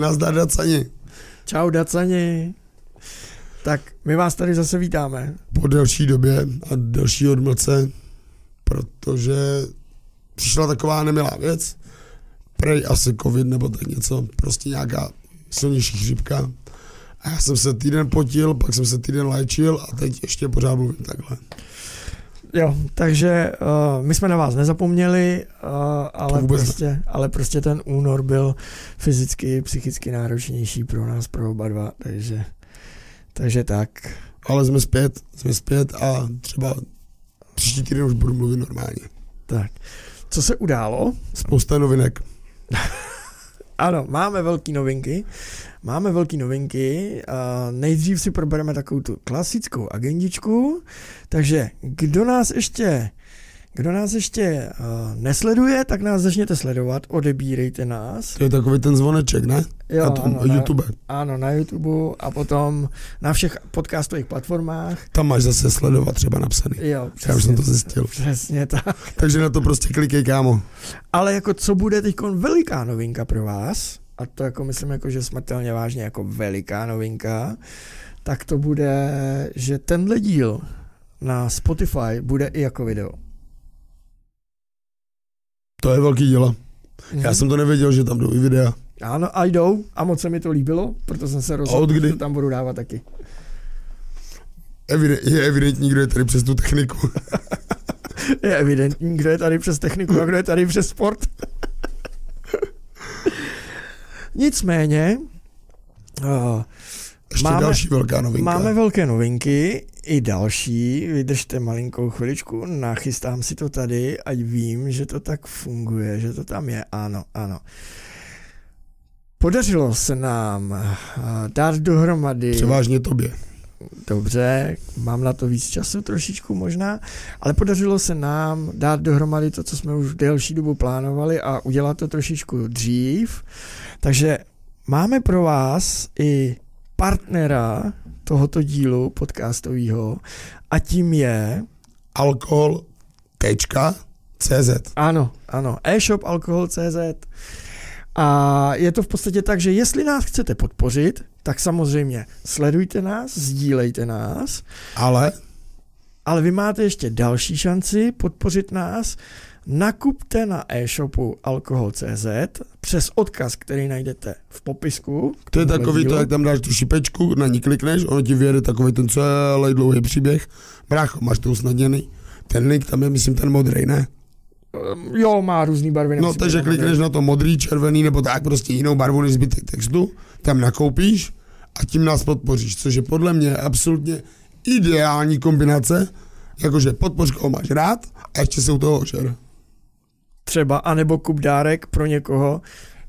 nazdar Dacani. Čau Dacani. Tak my vás tady zase vítáme. Po delší době a delší odmlce, protože přišla taková nemilá věc, prej asi covid nebo tak něco, prostě nějaká silnější chřipka. A já jsem se týden potil, pak jsem se týden léčil a teď ještě pořád mluvím takhle. Jo, takže uh, my jsme na vás nezapomněli, uh, ale, prostě, ale prostě ten únor byl fyzicky, psychicky náročnější pro nás, pro oba dva, takže, takže tak. Ale jsme zpět, jsme zpět a třeba příští týden už budu mluvit normálně. Tak. Co se událo? Spousta novinek. ano, máme velké novinky. Máme velké novinky. A nejdřív si probereme takovou tu klasickou agendičku. Takže kdo nás ještě kdo nás ještě uh, nesleduje, tak nás začněte sledovat, odebírejte nás. To je takový ten zvoneček, ne? Jo, na tom ano, YouTube. Na, ano, na YouTube a potom na všech podcastových platformách. Tam máš zase sledovat třeba napsaný. Jo, přesně, Já už jsem to zjistil. Přesně tak. Takže na to prostě klikej, kámo. Ale jako co bude teď veliká novinka pro vás, a to jako myslím jako, že smrtelně vážně jako veliká novinka, tak to bude, že tenhle díl na Spotify bude i jako video. To je velký dílo. Mm-hmm. Já jsem to nevěděl, že tam jdou i videa. Ano, a jdou a moc se mi to líbilo, proto jsem se rozhodl, že to tam budu dávat taky. Evide- je evidentní, kdo je tady přes tu techniku. je evidentní, kdo je tady přes techniku a kdo je tady přes sport. Nicméně, uh, ještě máme, další velká novinka. Máme velké novinky, i další, vydržte malinkou chviličku, nachystám si to tady, ať vím, že to tak funguje, že to tam je, ano, ano. Podařilo se nám dát dohromady... Převážně tobě. Dobře, mám na to víc času trošičku možná, ale podařilo se nám dát dohromady to, co jsme už delší dobu plánovali a udělat to trošičku dřív. Takže máme pro vás i partnera tohoto dílu podcastového a tím je alkohol.cz Ano, ano, e-shop alkohol.cz a je to v podstatě tak, že jestli nás chcete podpořit, tak samozřejmě sledujte nás, sdílejte nás. Ale? Ale vy máte ještě další šanci podpořit nás nakupte na e-shopu alkohol.cz přes odkaz, který najdete v popisku. To je takový dílu. to, jak tam dáš tu šipečku, na ní klikneš, ono ti vyjede takový ten celý dlouhý příběh. Brácho, máš to usnadněný. Ten link tam je, myslím, ten modrý, ne? Um, jo, má různý barvy. No, takže klikneš na to modrý, červený nebo tak prostě jinou barvu než zbytek textu, tam nakoupíš a tím nás podpoříš, což je podle mě absolutně ideální kombinace, jakože podpoř, koho máš rád a ještě se u toho ožer třeba, anebo kup dárek pro někoho,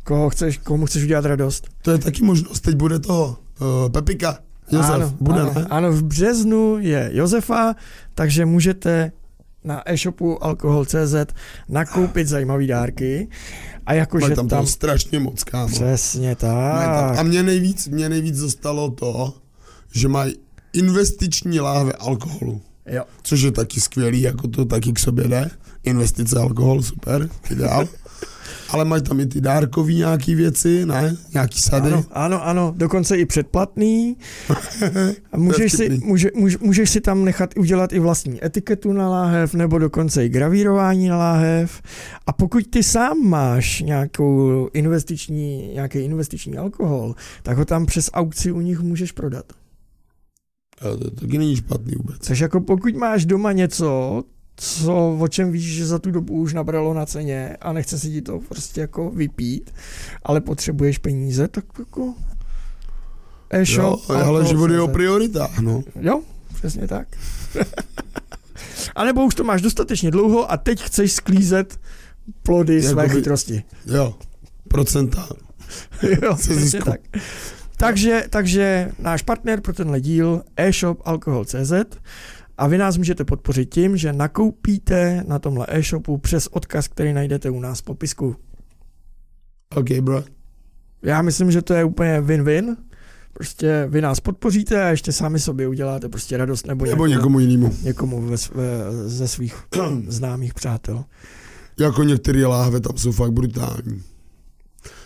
koho chceš, komu chceš udělat radost. To je taky možnost, teď bude to uh, Pepika. Josef, ano, bude, ano, ne? ano, v březnu je Josefa, takže můžete na e-shopu alkohol.cz nakoupit zajímavé dárky. A jakože tam, tam strašně moc, kámo. Přesně tak. A mě nejvíc, mě nejvíc zostalo to, že mají investiční láhve alkoholu. Jo. Což je taky skvělý, jako to taky k sobě jde investice, alkohol, super, ideál. Ale mají tam i ty dárkový nějaký věci, ne? Nějaký sady. Ano, ano, ano, dokonce i předplatný. A můžeš, si, může, můž, můžeš si tam nechat udělat i vlastní etiketu na láhev, nebo dokonce i gravírování na láhev. A pokud ty sám máš nějakou investiční, nějaký investiční alkohol, tak ho tam přes aukci u nich můžeš prodat. A to taky není špatný vůbec. Takže jako pokud máš doma něco, co, o čem víš, že za tu dobu už nabralo na ceně a nechce si ti to prostě jako vypít, ale potřebuješ peníze, tak jako e-shop. Jo, ale život je o prioritách, no. Jo, přesně tak. a nebo už to máš dostatečně dlouho a teď chceš sklízet plody jako své chytrosti. Jo, procenta. jo, přesně tak. Takže, takže náš partner pro tenhle díl e-shop alkohol.cz a vy nás můžete podpořit tím, že nakoupíte na tomhle e-shopu přes odkaz, který najdete u nás v popisku. OK, bro. Já myslím, že to je úplně win-win. Prostě vy nás podpoříte a ještě sami sobě uděláte prostě radost nebo, nebo někomu jinému. Někomu ve, ve, ze svých známých přátel. Jako některé láhve tam jsou fakt brutální.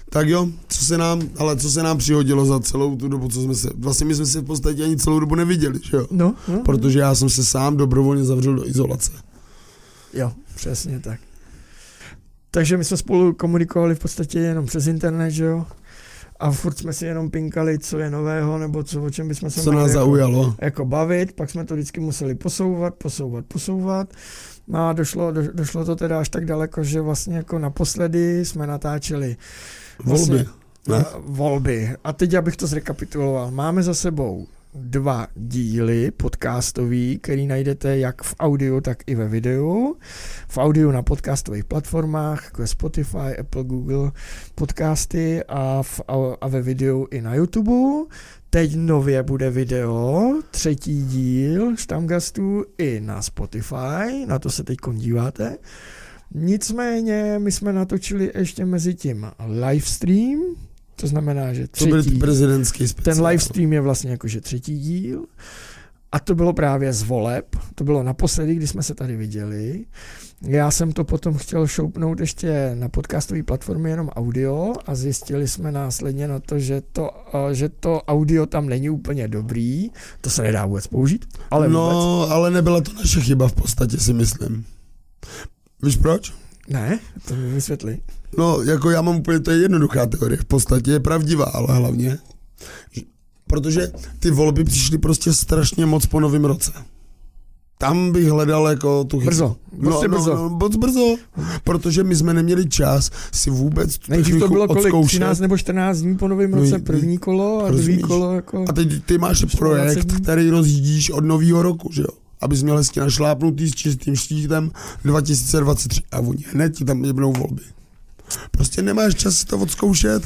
Tak jo, co se nám, ale co se nám přihodilo za celou tu dobu, co jsme se, vlastně my jsme se v podstatě ani celou dobu neviděli, že jo? No, no. Protože já jsem se sám dobrovolně zavřel do izolace. Jo, přesně tak. Takže my jsme spolu komunikovali v podstatě jenom přes internet, že jo? A furt jsme si jenom pinkali, co je nového, nebo co, o čem bychom se Co nás jako, zaujalo. jako bavit, pak jsme to vždycky museli posouvat, posouvat, posouvat. No a došlo, do, došlo to teda až tak daleko, že vlastně jako naposledy jsme natáčeli Volby. Vlastně- Ne? volby. A teď abych to zrekapituloval. Máme za sebou dva díly podcastový, který najdete jak v audiu, tak i ve videu. V audiu na podcastových platformách, jako je Spotify, Apple, Google podcasty a, v, a ve videu i na YouTube. Teď nově bude video, třetí díl Štamgastů i na Spotify, na to se teď díváte. Nicméně my jsme natočili ještě mezi tím livestream, to znamená, že To byl třetí, prezidentský speciál. ten livestream je vlastně jakože třetí díl. A to bylo právě z voleb. To bylo naposledy, kdy jsme se tady viděli. Já jsem to potom chtěl šoupnout ještě na podcastové platformě jenom audio a zjistili jsme následně na to, že to, eh, že to audio tam není úplně dobrý. To se nedá vůbec použít. Ale vůbec. no, ale nebyla to naše chyba v podstatě, si myslím. Víš proč? Ne, to mi vysvětli. No, jako já mám úplně, to je jednoduchá teorie, v podstatě je pravdivá, ale hlavně, protože ty volby přišly prostě strašně moc po novém roce. Tam bych hledal jako tu chybu. Brzo, prostě no, brzo. No, moc brzo, protože my jsme neměli čas si vůbec tu Nejdřív to techniku bylo kolik? odzkoušet. 13 nebo 14 dní po novém No, roce my- první kolo a druhý kolo jako... A teď ty máš 14 projekt, dní. který rozjíždíš od nového roku, že jo? Abys měl hezky našlápnutý s čistým štítem 2023 a oni hned ti tam jebnou volby. Prostě nemáš čas si to odzkoušet,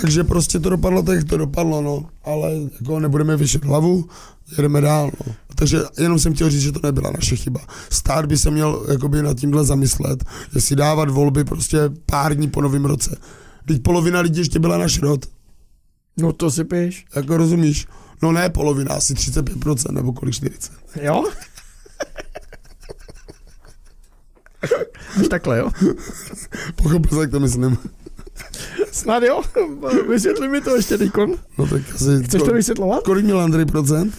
takže prostě to dopadlo tak, to dopadlo, no. Ale jako nebudeme vyšet hlavu, jedeme dál, no. Takže jenom jsem chtěl říct, že to nebyla naše chyba. Stát by se měl jakoby nad tímhle zamyslet, jestli dávat volby prostě pár dní po novém roce. Teď polovina lidí ještě byla na šrot. No to si píš. Jako rozumíš? No ne polovina, asi 35% nebo kolik 40. Jo? Až takhle, jo? Pochopil jsi, jak to myslím. Snad jo? Vysvětli mi to ještě teďkon. No tak asi... Chceš to vysvětlovat? Kolik měl Andrej procent?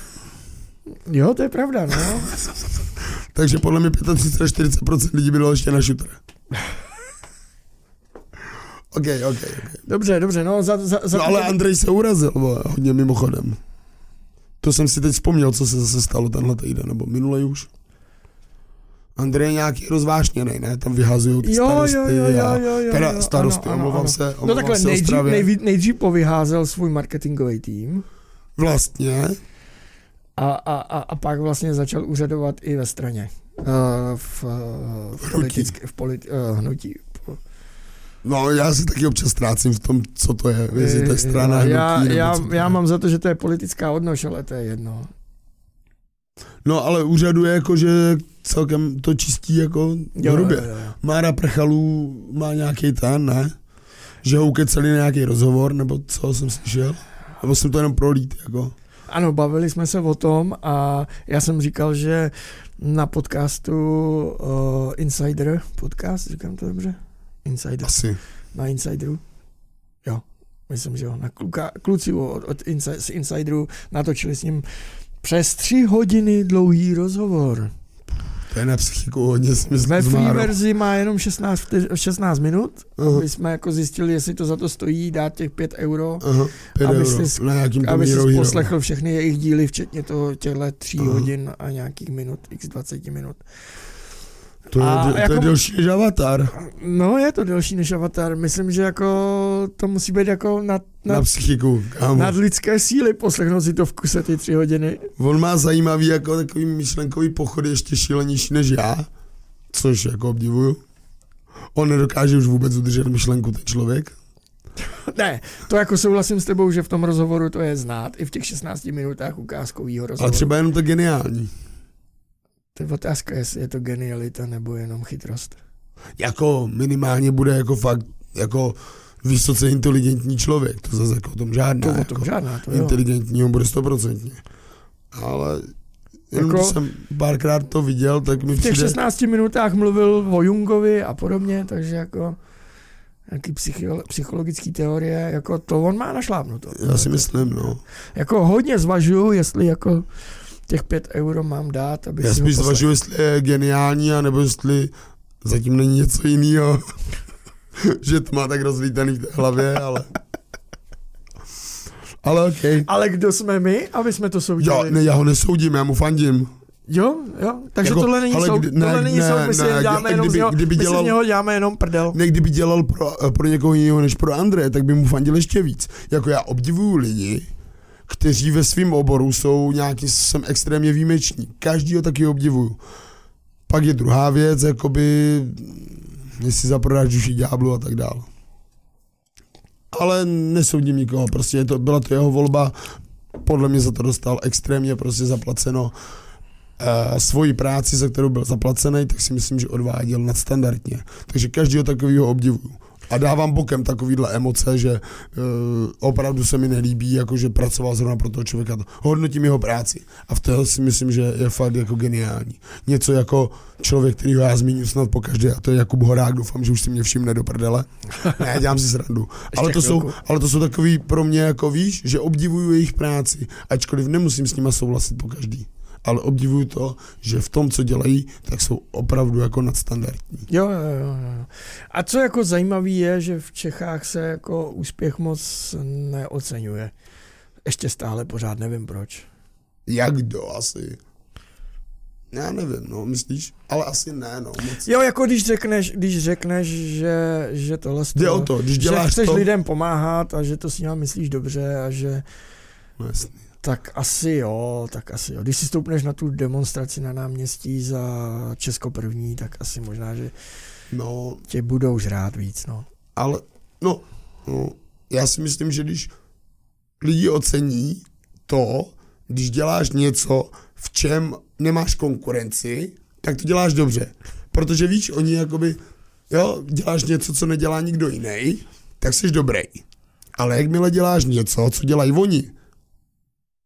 Jo, to je pravda, no. Takže podle mě 35 až 40% lidí bylo ještě na šutre. OK, OK, OK. Dobře, dobře, no za, za, za No ale Andrej se urazil, vole, hodně mimochodem. To jsem si teď vzpomněl, co se zase stalo tenhle týden, nebo minulý už. Andrej je nějaký rozvášněný, ne? Tam vyhazují ty Jo, starosty jo, jo, jo, jo, jo, Teda jo, starosty, ano, omlouvám ano. se, No omlouvám takhle, se nejdřív, nejví, nejdřív povyházel svůj marketingový tým Vlastně, a, a, a, a pak vlastně začal úřadovat i ve straně. Uh, v, uh, v, politické, v politi, uh, hnutí. no já si taky občas ztrácím v tom, co to je, jestli to je strana, já, hnutí, já, já je. mám za to, že to je politická odnož, ale to je jedno. No ale úřaduje jako, že celkem to čistí jako hrubě. jo, jo. Mára Prchalů má nějaký ten, ne? Že ho ukeceli na nějaký rozhovor, nebo co jsem slyšel? Nebo jsem to jenom prolít, jako. Ano, bavili jsme se o tom a já jsem říkal, že na podcastu uh, Insider, podcast, říkám to dobře? Insider, Asi. na Insideru. Jo, myslím, že jo. Na kluka, kluci od, od z Insideru natočili s ním přes tři hodiny dlouhý rozhovor. To je na psychiku hodně si myslím Ve free verzi má jenom 16, vteř- 16 minut. Aha, My jsme jako zjistili, jestli to za to stojí, dát těch 5 euro. pět Aby euro. Aby si poslechl všechny jejich díly, včetně toho těchto tří Aha. hodin a nějakých minut, x 20 minut. To je, A to je jako- delší než Avatar. No, je to delší než Avatar. Myslím, že jako to musí být jako nad, Na nad, psychiku, kámo. nad lidské síly poslechnout si to v kuse ty tři hodiny. On má zajímavý jako takový myšlenkový pochody ještě šílenější než já, což jako obdivuju. On nedokáže už vůbec udržet myšlenku ten člověk. Ne, to jako souhlasím s tebou, že v tom rozhovoru to je znát, i v těch 16 minutách ukázkovýho rozhovoru. Ale třeba jenom to geniální. To je otázka, jestli je to genialita nebo jenom chytrost. Jako minimálně bude jako fakt jako vysoce inteligentní člověk. To zase jako o tom žádná. To o jako tom žádná, to inteligentního bude stoprocentně. Ale Jenom Jako- jako, jsem párkrát to viděl, tak mi V těch přijde... 16 minutách mluvil o Jungovi a podobně, takže jako nějaký psycho, psychologický teorie, jako to on má našlápnuto. Já si myslím, no. Jako hodně zvažuju, jestli jako těch 5 euro mám dát, aby Já si spíš zvažuji, jestli je geniální, anebo jestli zatím není něco jiného. že to má tak rozlítaný v té hlavě, ale... Ale okej. Ale kdo jsme my, aby jsme to Jo, soudili? ne, já ho nesoudím, já mu fandím. jo, jo, takže Jako, tohle není soud, kdy- ne, tohle není ne, soud, my si ne, děláme kdyby- jenom z něho, kdyby my si dělal- z něho děláme jenom prdel. Ne, kdyby dělal pro, pro někoho jiného než pro Andreje, tak by mu fandil ještě víc. Jako já obdivuju lidi, kteří ve svém oboru jsou nějaký, jsem extrémně výjimeční. Každýho taky obdivuju. Pak je druhá věc, jakoby, jestli zaprodáš duši ďáblu a tak dále. Ale nesoudím nikoho, prostě to, byla to jeho volba, podle mě za to dostal extrémně prostě zaplaceno uh, svoji práci, za kterou byl zaplacený, tak si myslím, že odváděl nadstandardně. Takže každého takového obdivuju. A dávám bokem takovýhle emoce, že uh, opravdu se mi nelíbí, jakože pracoval zrovna pro toho člověka. Hodnotím jeho práci. A v toho si myslím, že je fakt jako geniální. Něco jako člověk, který já zmíním snad po každé, a to je Jakub Horák, doufám, že už si mě všimne do prdele. Ne, dělám si srandu. ale, to jsou, ale to jsou takový pro mě, jako víš, že obdivuju jejich práci, ačkoliv nemusím s nima souhlasit po každý. Ale obdivuju to, že v tom, co dělají, tak jsou opravdu jako nadstandardní. Jo, jo, jo. A co jako zajímavý je, že v Čechách se jako úspěch moc neocenuje. Ještě stále pořád nevím proč. Jak kdo asi? Já nevím, no, myslíš? Ale asi ne, no. Moc. Jo, jako když řekneš, když řekneš, že, že tohle Jde o to, když že děláš chceš to... lidem pomáhat a že to s nimi myslíš dobře a že No, jasný. Tak asi jo, tak asi jo. Když si stoupneš na tu demonstraci na náměstí za Česko první, tak asi možná, že No, tě budou žrát víc, no. ale, no, no, já si myslím, že když lidi ocení to, když děláš něco, v čem nemáš konkurenci, tak to děláš dobře. Protože víš, oni jakoby, jo, děláš něco, co nedělá nikdo jiný, tak jsi dobrý. Ale jakmile děláš něco, co dělají oni,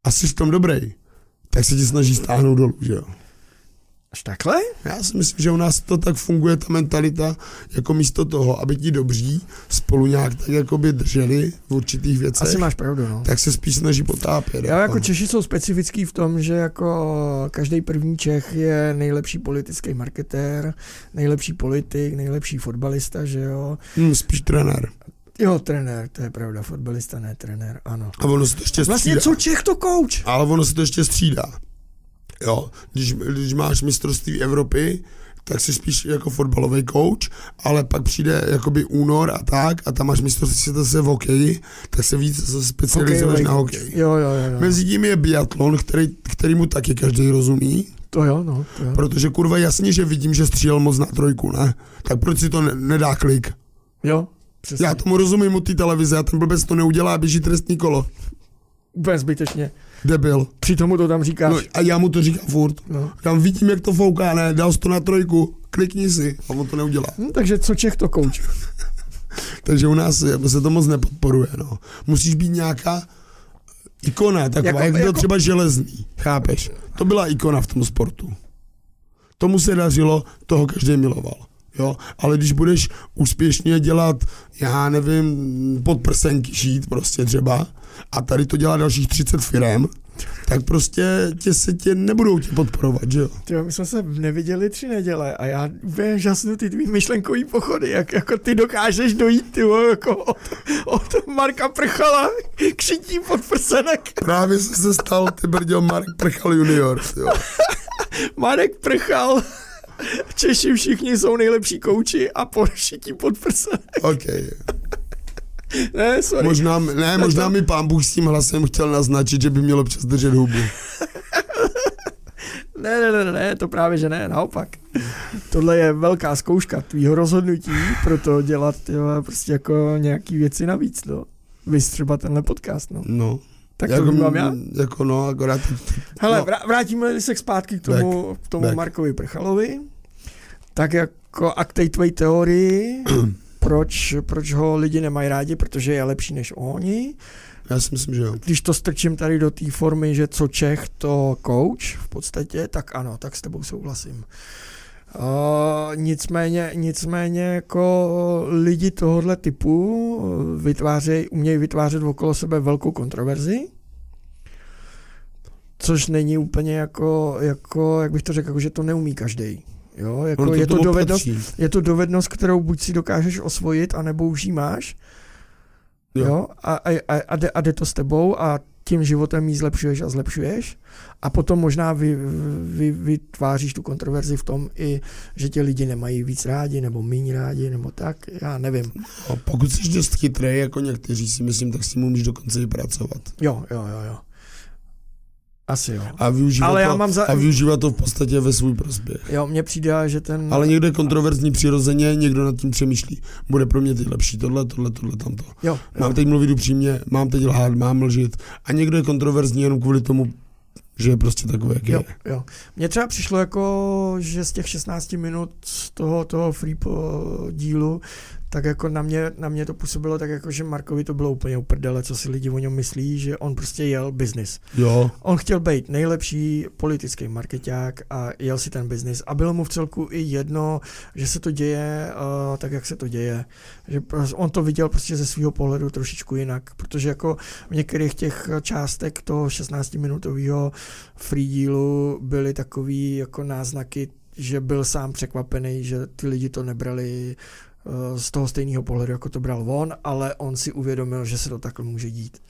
a jsi v tom dobrý, tak se ti snaží stáhnout dolů, že jo. Až takhle? Já si myslím, že u nás to tak funguje, ta mentalita, jako místo toho, aby ti dobří spolu nějak tak jakoby drželi v určitých věcech, Asi máš pravdu, no. tak se spíš snaží potápět. Já jako Češi jsou specifický v tom, že jako každý první Čech je nejlepší politický marketér, nejlepší politik, nejlepší fotbalista, že jo. Hmm, spíš trenér. Jo, trenér, to je pravda, fotbalista, ne trenér, ano. A ono se to ještě Vlastně střídá. co Čech to coach? Ale ono se to ještě střídá. Jo, když, když máš mistrovství Evropy, tak jsi spíš jako fotbalový coach, ale pak přijde jakoby únor a tak a tam máš mistrovství světa se v hokeji, tak se víc specializuješ Hokejový na hokej. Jo, jo, jo, jo. Mezi tím je biatlon, který, který mu taky každý rozumí, To jo, no, to jo. protože kurva jasně, že vidím, že střílel moc na trojku, ne? Tak proč si to ne, nedá klik? Jo, přesně. Já tomu rozumím od té televize a ten blbec to neudělá, běží trestní kolo. Úplně zbytečně. Debil. Při tomu to tam říkáš. No, a já mu to říkám furt. No. Tam vidím, jak to fouká, ne, dal to na trojku, klikni si. A on to neudělá. Hm, takže co Čech to coach? Takže u nás se to moc nepodporuje, no. Musíš být nějaká ikona, taková, jako, jak byl jako- třeba železný, chápeš? To byla ikona v tom sportu. Tomu se dařilo, toho každý miloval. Jo, ale když budeš úspěšně dělat, já nevím, podprsenky šít prostě třeba, a tady to dělá dalších 30 firem, tak prostě tě se tě nebudou tě podporovat, že jo? Tyjo, my jsme se neviděli tři neděle a já úplně žasnu ty tvý myšlenkový pochody, jak jako ty dokážeš dojít ty, jako od, od Marka Prchala k šití pod prsenek. Právě se se stal, ty brděl, Mark Prchal junior, jo. Marek Prchal, Češi všichni jsou nejlepší kouči a po šití pod prsenek. OK. Ne, sorry. Možná, ne, možná mi pán Bůh s tím hlasem chtěl naznačit, že by měl občas držet hubu. Ne, ne, ne, ne, to právě, že ne, naopak. Tohle je velká zkouška tvýho rozhodnutí, proto dělat tyhle, prostě jako nějaký věci navíc, no. Vys třeba tenhle podcast, no. No. Tak to jako, mám já. Jako no, akorát... Hele, no, vrá- vrátíme se zpátky k tomu, k tomu. Markovi Prchalovi. Tak jako a k té tvojí teorii, proč, proč ho lidi nemají rádi, protože je lepší než oni. Já si myslím, že jo. Když to strčím tady do té formy, že co Čech, to coach v podstatě, tak ano, tak s tebou souhlasím. Uh, nicméně, nicméně jako lidi tohohle typu vytvářejí, umějí vytvářet okolo sebe velkou kontroverzi, což není úplně jako, jako jak bych to řekl, jako, že to neumí každý. Jo, jako to je, to dovednost, je to dovednost, kterou buď si dokážeš osvojit, anebo už ji máš. Jo. jo a, a, a, jde, a jde to s tebou a tím životem ji zlepšuješ a zlepšuješ. A potom možná vy, vy, vytváříš tu kontroverzi v tom i, že tě lidi nemají víc rádi, nebo méně rádi, nebo tak, já nevím. A pokud jsi dost chytrý, jako někteří si myslím, tak s tím můžeš dokonce i pracovat. Jo, jo, jo, jo. Asi jo. A využívá, Ale to, já mám za... a využívá to v podstatě ve svůj prospěch. Jo, mně přijde, že ten... Ale někdo je kontroverzní přirozeně, někdo nad tím přemýšlí. Bude pro mě teď lepší tohle, tohle, tohle, tamto. Jo, mám jo. teď mluvit upřímně, mám teď lhát, mám lžit. A někdo je kontroverzní jenom kvůli tomu, že je prostě takové, jak jo, je. Jo. Mně třeba přišlo jako, že z těch 16 minut toho, toho free dílu, tak jako na mě, na mě to působilo tak jako, že Markovi to bylo úplně uprdele, co si lidi o něm myslí, že on prostě jel business. Jo. On chtěl být nejlepší politický marketák a jel si ten business a bylo mu v celku i jedno, že se to děje uh, tak, jak se to děje. Že on to viděl prostě ze svého pohledu trošičku jinak, protože jako v některých těch částek toho 16-minutového free dealu byly takový jako náznaky že byl sám překvapený, že ty lidi to nebrali z toho stejného pohledu, jako to bral on, ale on si uvědomil, že se to takhle může dít.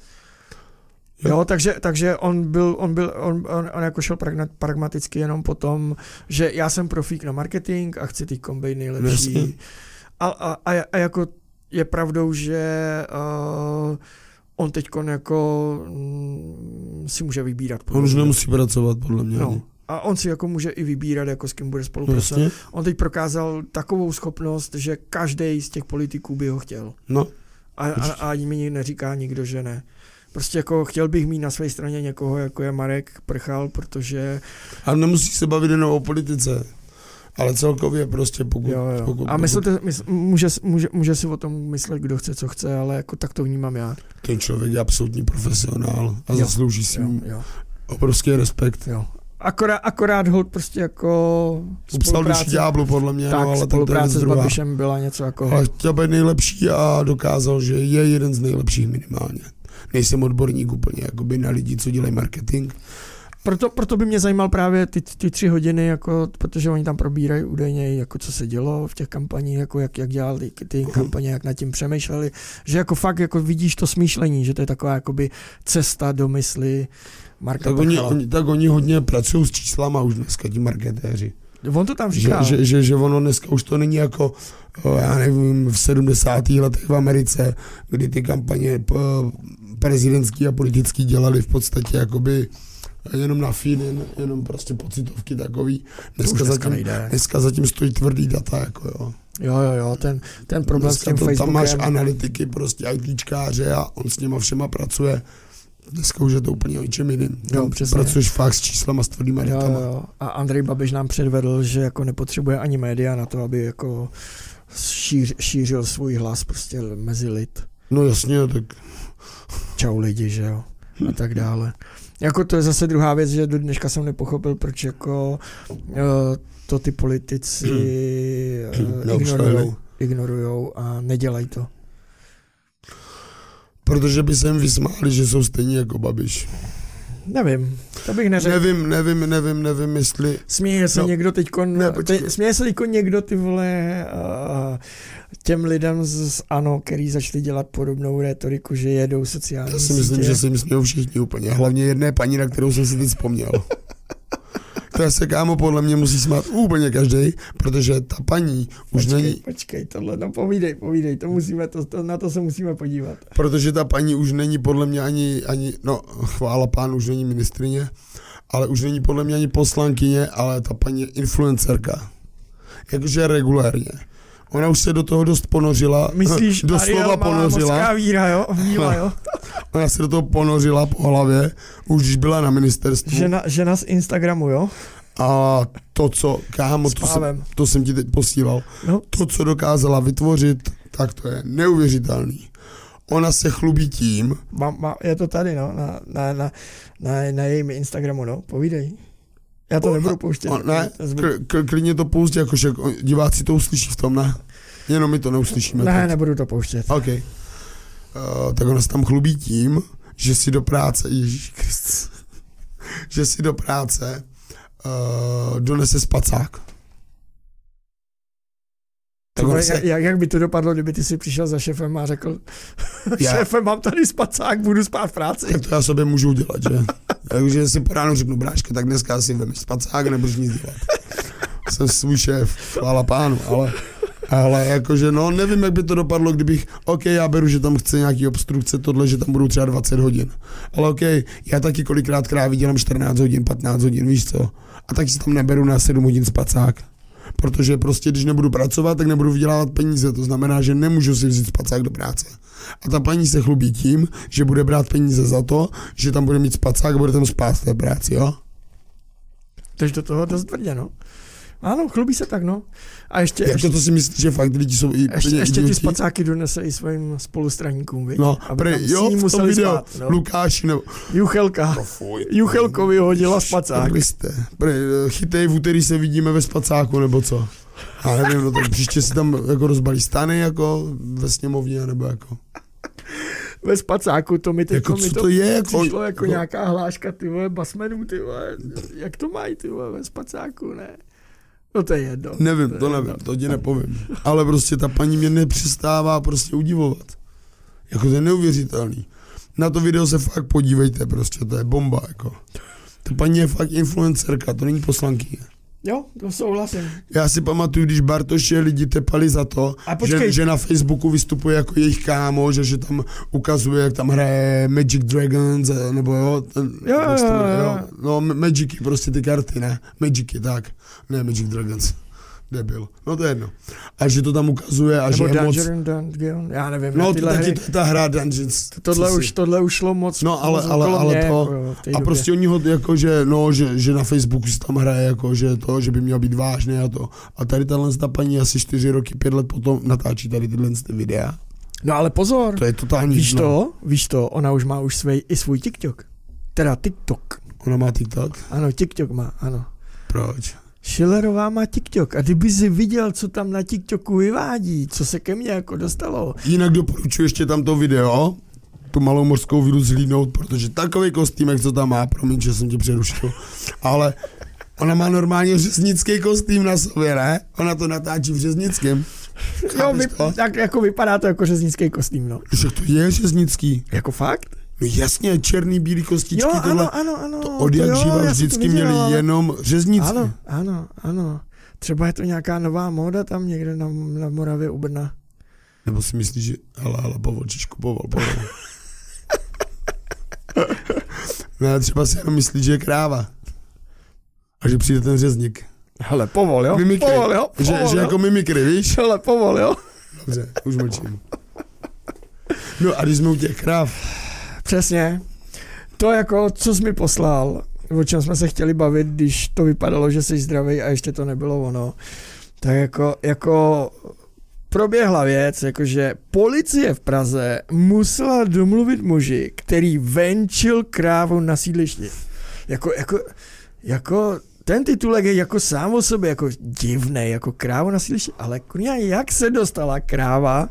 Jo, jo takže, takže on byl, on byl, on, on, on jako šel pragmaticky jenom po tom, že já jsem profík na marketing a chci ty kombej nejlepší. A, a, a, a, jako je pravdou, že uh, on teď jako mm, si může vybírat. On už nemusí pracovat, podle mě. No, a on si jako může i vybírat, jako s kým bude spolupracovat. Jasně. On teď prokázal takovou schopnost, že každý z těch politiků by ho chtěl. No. A, a, a ani mi neříká nikdo, že ne. Prostě jako chtěl bych mít na své straně někoho, jako je Marek Prchal, protože... A nemusí se bavit jenom o politice. Ale celkově prostě pokud... Jo, jo. pokud a myslíte, mysl, může, může, může si o tom myslet, kdo chce, co chce, ale jako tak to vnímám já. Ten člověk je absolutní profesionál a jo, zaslouží si jo, jo. obrovský respekt. Jo. Akorát, akorát hold prostě jako Upsal duši ďáblu, podle mě, tak, no, ale spolupráce s Babišem byla něco jako... Ale chtěl být nejlepší a dokázal, že je jeden z nejlepších minimálně. Nejsem odborník úplně jakoby na lidi, co dělají marketing. Proto, proto by mě zajímal právě ty, ty tři hodiny, jako, protože oni tam probírají údajně, jako co se dělo v těch kampaních, jako jak, jak dělali ty mhm. kampaně, jak nad tím přemýšleli, že jako fakt jako vidíš to smýšlení, že to je taková jakoby cesta do mysli, Marka tak oni, oni, tak oni hodně pracují s číslama už dneska, ti marketéři. On to tam říká. Že, že, že, že ono dneska už to není jako, já nevím, v 70. letech v Americe, kdy ty kampaně prezidentský a politický dělali v podstatě jakoby jenom na feed, jen, jenom prostě pocitovky takový. Dneska, dneska, zatím, dneska zatím stojí tvrdý data, jako jo. Jo, jo, jo, ten, ten problém dneska s tím to, Facebookem. Tam máš analytiky, prostě ITčkáře a on s něma všema pracuje Dneska už je to úplně o něčem jiným. Jo, přesně. Pracuješ fakt s číslama, s tvrdýma jo, jo. A Andrej Babiš nám předvedl, že jako nepotřebuje ani média na to, aby jako šíř, šířil svůj hlas prostě mezi lid. No jasně, tak... Čau lidi, že jo, a tak dále. Jako to je zase druhá věc, že do dneška jsem nepochopil, proč jako uh, to ty politici uh, ignorujou, ignorujou a nedělají to. Protože by se jim vysmáli, že jsou stejní jako Babiš. Nevím, to bych neřekl. Nevím, nevím, nevím, nevím, jestli... Směje se no, někdo teďko, ne, te, směje se teďko někdo ty vole uh, těm lidem z ANO, který začali dělat podobnou retoriku, že jedou sociální Já si myslím, sítě. že jim smějou všichni úplně. Hlavně jedné paní, na kterou jsem si teď vzpomněl. To se kámo podle mě musí smát úplně každý, protože ta paní už počkej, není... Počkej, tohle, no povídej, povídej, to musíme, to, to, na to se musíme podívat. Protože ta paní už není podle mě ani, ani no chvála pán, už není ministrině, ale už není podle mě ani poslankyně, ale ta paní je influencerka. Jakože regulérně. Ona už se do toho dost ponořila. Myslíš, doslova ponořila. víra, jo? Víla, jo? Ona se do toho ponořila po hlavě, už když byla na ministerstvu. Žena, žena z Instagramu, jo? A to, co, kámo, to jsem, to jsem ti teď posílal, no. to, co dokázala vytvořit, tak to je neuvěřitelný. ona se chlubí tím, Má, má, je to tady, no, na, na, na, na, na jejím Instagramu, no, povídej. Já to O, nebudu pouštět. o, ne, kl, kl, klidně to pouzdě, jakože o- diváci to uslyší v tom, ne? Jenom my to neuslyšíme. ne, teď. nebudu to pouštět. OK. Uh, tak ona se tam chlubí tím, že si do práce, Ježíš Kristus, že si do práce uh, donese spacák. Tak ona Tyhle, se, jak, jak by to dopadlo, kdyby ty si přišel za šefem a řekl, Já- šéfe, mám tady spacák, budu spát v práci. tak to já sobě můžu udělat, že? Takže si po ránu řeknu, bráško, tak dneska si vemeš spacák, nebudeš nic dělat. Jsem svůj šéf, chvála pánu, ale, ale jakože, no, nevím, jak by to dopadlo, kdybych, OK, já beru, že tam chce nějaký obstrukce, tohle, že tam budou třeba 20 hodin. Ale OK, já taky kolikrát krávy dělám 14 hodin, 15 hodin, víš co? A tak si tam neberu na 7 hodin spacák. Protože prostě, když nebudu pracovat, tak nebudu vydělávat peníze. To znamená, že nemůžu si vzít spacák do práce. A ta paní se chlubí tím, že bude brát peníze za to, že tam bude mít spacák a bude tam spát v té práci, jo? Takže do toho dost tvrdě, no. Ano, chlubí se tak, no. A ještě, Jako ještě, to si myslíš, že fakt lidi jsou i ještě, ještě ty idioti? spacáky donese i svým spolustraníkům, viď? No, Aby s jo, v tom museli videu, spát, no. Lukáši nebo... Juchelka. fuj. Juchelkovi hodila spacák. Kriste. Prej, chytej, v úterý se vidíme ve spacáku, nebo co? Já nevím, no tak příště si tam jako rozbalí stany, jako ve sněmovně, nebo jako... Ve spacáku, to mi teď Jako, mi co to je, jako- přišlo jako, jako- nějaká hláška, ty vole, basmenů, ty vole. Jak to mají, ty vole, ve spacáku, ne? No to je jedno. Nevím, to jedno. nevím, to ti nepovím. Ale prostě ta paní mě nepřestává prostě udivovat. Jako to je neuvěřitelný. Na to video se fakt podívejte, prostě to je bomba, jako. Ta paní je fakt influencerka, to není poslankyně. Jo, to souhlasím. Já si pamatuju, když Bartoše lidi tepali za to, že, že, na Facebooku vystupuje jako jejich kámo, že, že tam ukazuje, jak tam hraje Magic Dragons, eh, nebo jo, ten, Jo, jo, jmenuje, jo. No, Ma- Magicy, prostě ty karty, ne? Magicy, tak. Ne, Magic Dragons. Debil. No to je jedno. A že to tam ukazuje a Nebo že je moc... Dungeon já nevím. No to tyhle taky hry, to je ta hra Dungeons. tohle, co si- už, tohle už šlo moc No, ale- moc ale- ale mě, to- jako, A době. prostě oni ho jako, že, no, že, že na Facebooku si tam hraje jako, že to, že by měl být vážný a to. A tady tahle ta paní asi čtyři roky, pět let potom natáčí tady tyhle ty videa. No ale pozor, To je totální víš dno. to, víš to, ona už má už svej, i svůj TikTok. Teda TikTok. Ona má TikTok? Ano, TikTok má, ano. Proč? Schillerová má TikTok a kdyby si viděl, co tam na TikToku vyvádí, co se ke mně jako dostalo. Jinak doporučuji ještě tam to video, tu malou mořskou víru zhlídnout, protože takový kostýmek, co tam má, promiň, že jsem tě přerušil, ale ona má normálně řeznický kostým na sobě, ne? Ona to natáčí v řeznickém. Jo, vy, to? tak jako vypadá to jako řeznický kostým, no. Že to je řeznický. Jako fakt? No jasně, černý, bílý kostičky, Jo, tohle. ano, ano, ano. To od jak živa vždycky měli jenom řeznici. Ano, ano, ano. Třeba je to nějaká nová móda tam někde na, na Moravě u Brna. Nebo si myslíš, že hele, hele, povol, Čičku, povol, povol. ne, třeba si jenom myslí, že je kráva. A že přijde ten řezník. Hele, povol, jo? Mimikry. Povol, jo? Že, Povol, že jo? jako mimikry, víš? Hele, povol, jo? Dobře, už mlčím. No a když jsme u těch kráv, Přesně. To jako, co jsi mi poslal, o čem jsme se chtěli bavit, když to vypadalo, že jsi zdravý a ještě to nebylo ono, tak jako, jako proběhla věc, jakože policie v Praze musela domluvit muži, který venčil krávu na sídlišti. Jako, jako, jako ten titulek je jako sám o sobě jako divný, jako krávu na sídlišti, ale kurňa, jak se dostala kráva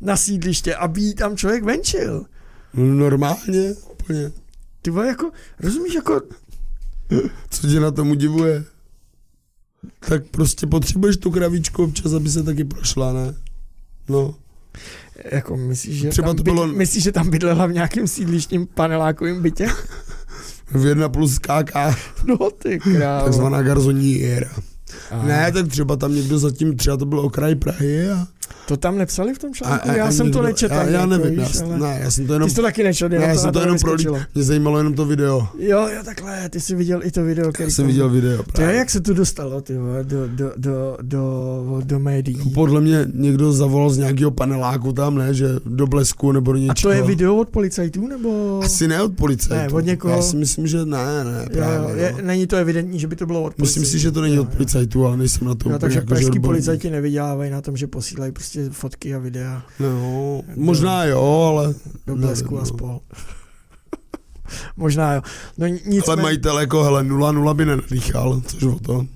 na sídliště, aby tam člověk venčil? No normálně, úplně. Ty vole, jako, rozumíš, jako, Co tě na tom udivuje? Tak prostě potřebuješ tu kravičku občas, aby se taky prošla, ne? No. jako myslíš, že, Třeba tam to byt, bylo- myslíš, že tam bydlela v nějakém sídlištním panelákovém bytě? V jedna plus KK, No ty krávo. takzvaná garzonní éra. A Ne, tak třeba tam někdo zatím, třeba to byl okraj Prahy a... To tam nepsali v tom a, článku? a já a jsem někdo, to nečetl. Já, já jako, nevím, víš, já, ale... ne, já jsem to Ty jenom... jsi to taky nečetl, Ne, já to, jsem na to jenom pro lidi, nevyskočilo. mě zajímalo jenom to video. Jo, jo, takhle, ty jsi viděl i to video, který Já jsem viděl video To je, právě. jak se to dostalo, ty do, do, do, do, do médií. Podle mě někdo zavolal z nějakého paneláku tam, ne, že do blesku nebo do A něčeho. to je video od policajtů, nebo? Asi ne od policajtů. Ne, od někoho- Já si myslím, že ne, ne, právě. jo, je, není to evidentní, že by to bylo od policajtů. Myslím si, že to není od policajtů, ale nejsem na to No, takže jako, pražský policajti nevydělávají na tom, že posílají prostě fotky a videa No, možná jo, ale... do nevím, blesku a no. spol. Možná jo. No nic. Ale majitel jako, hele, 0-0 by nenadýchal, což o to.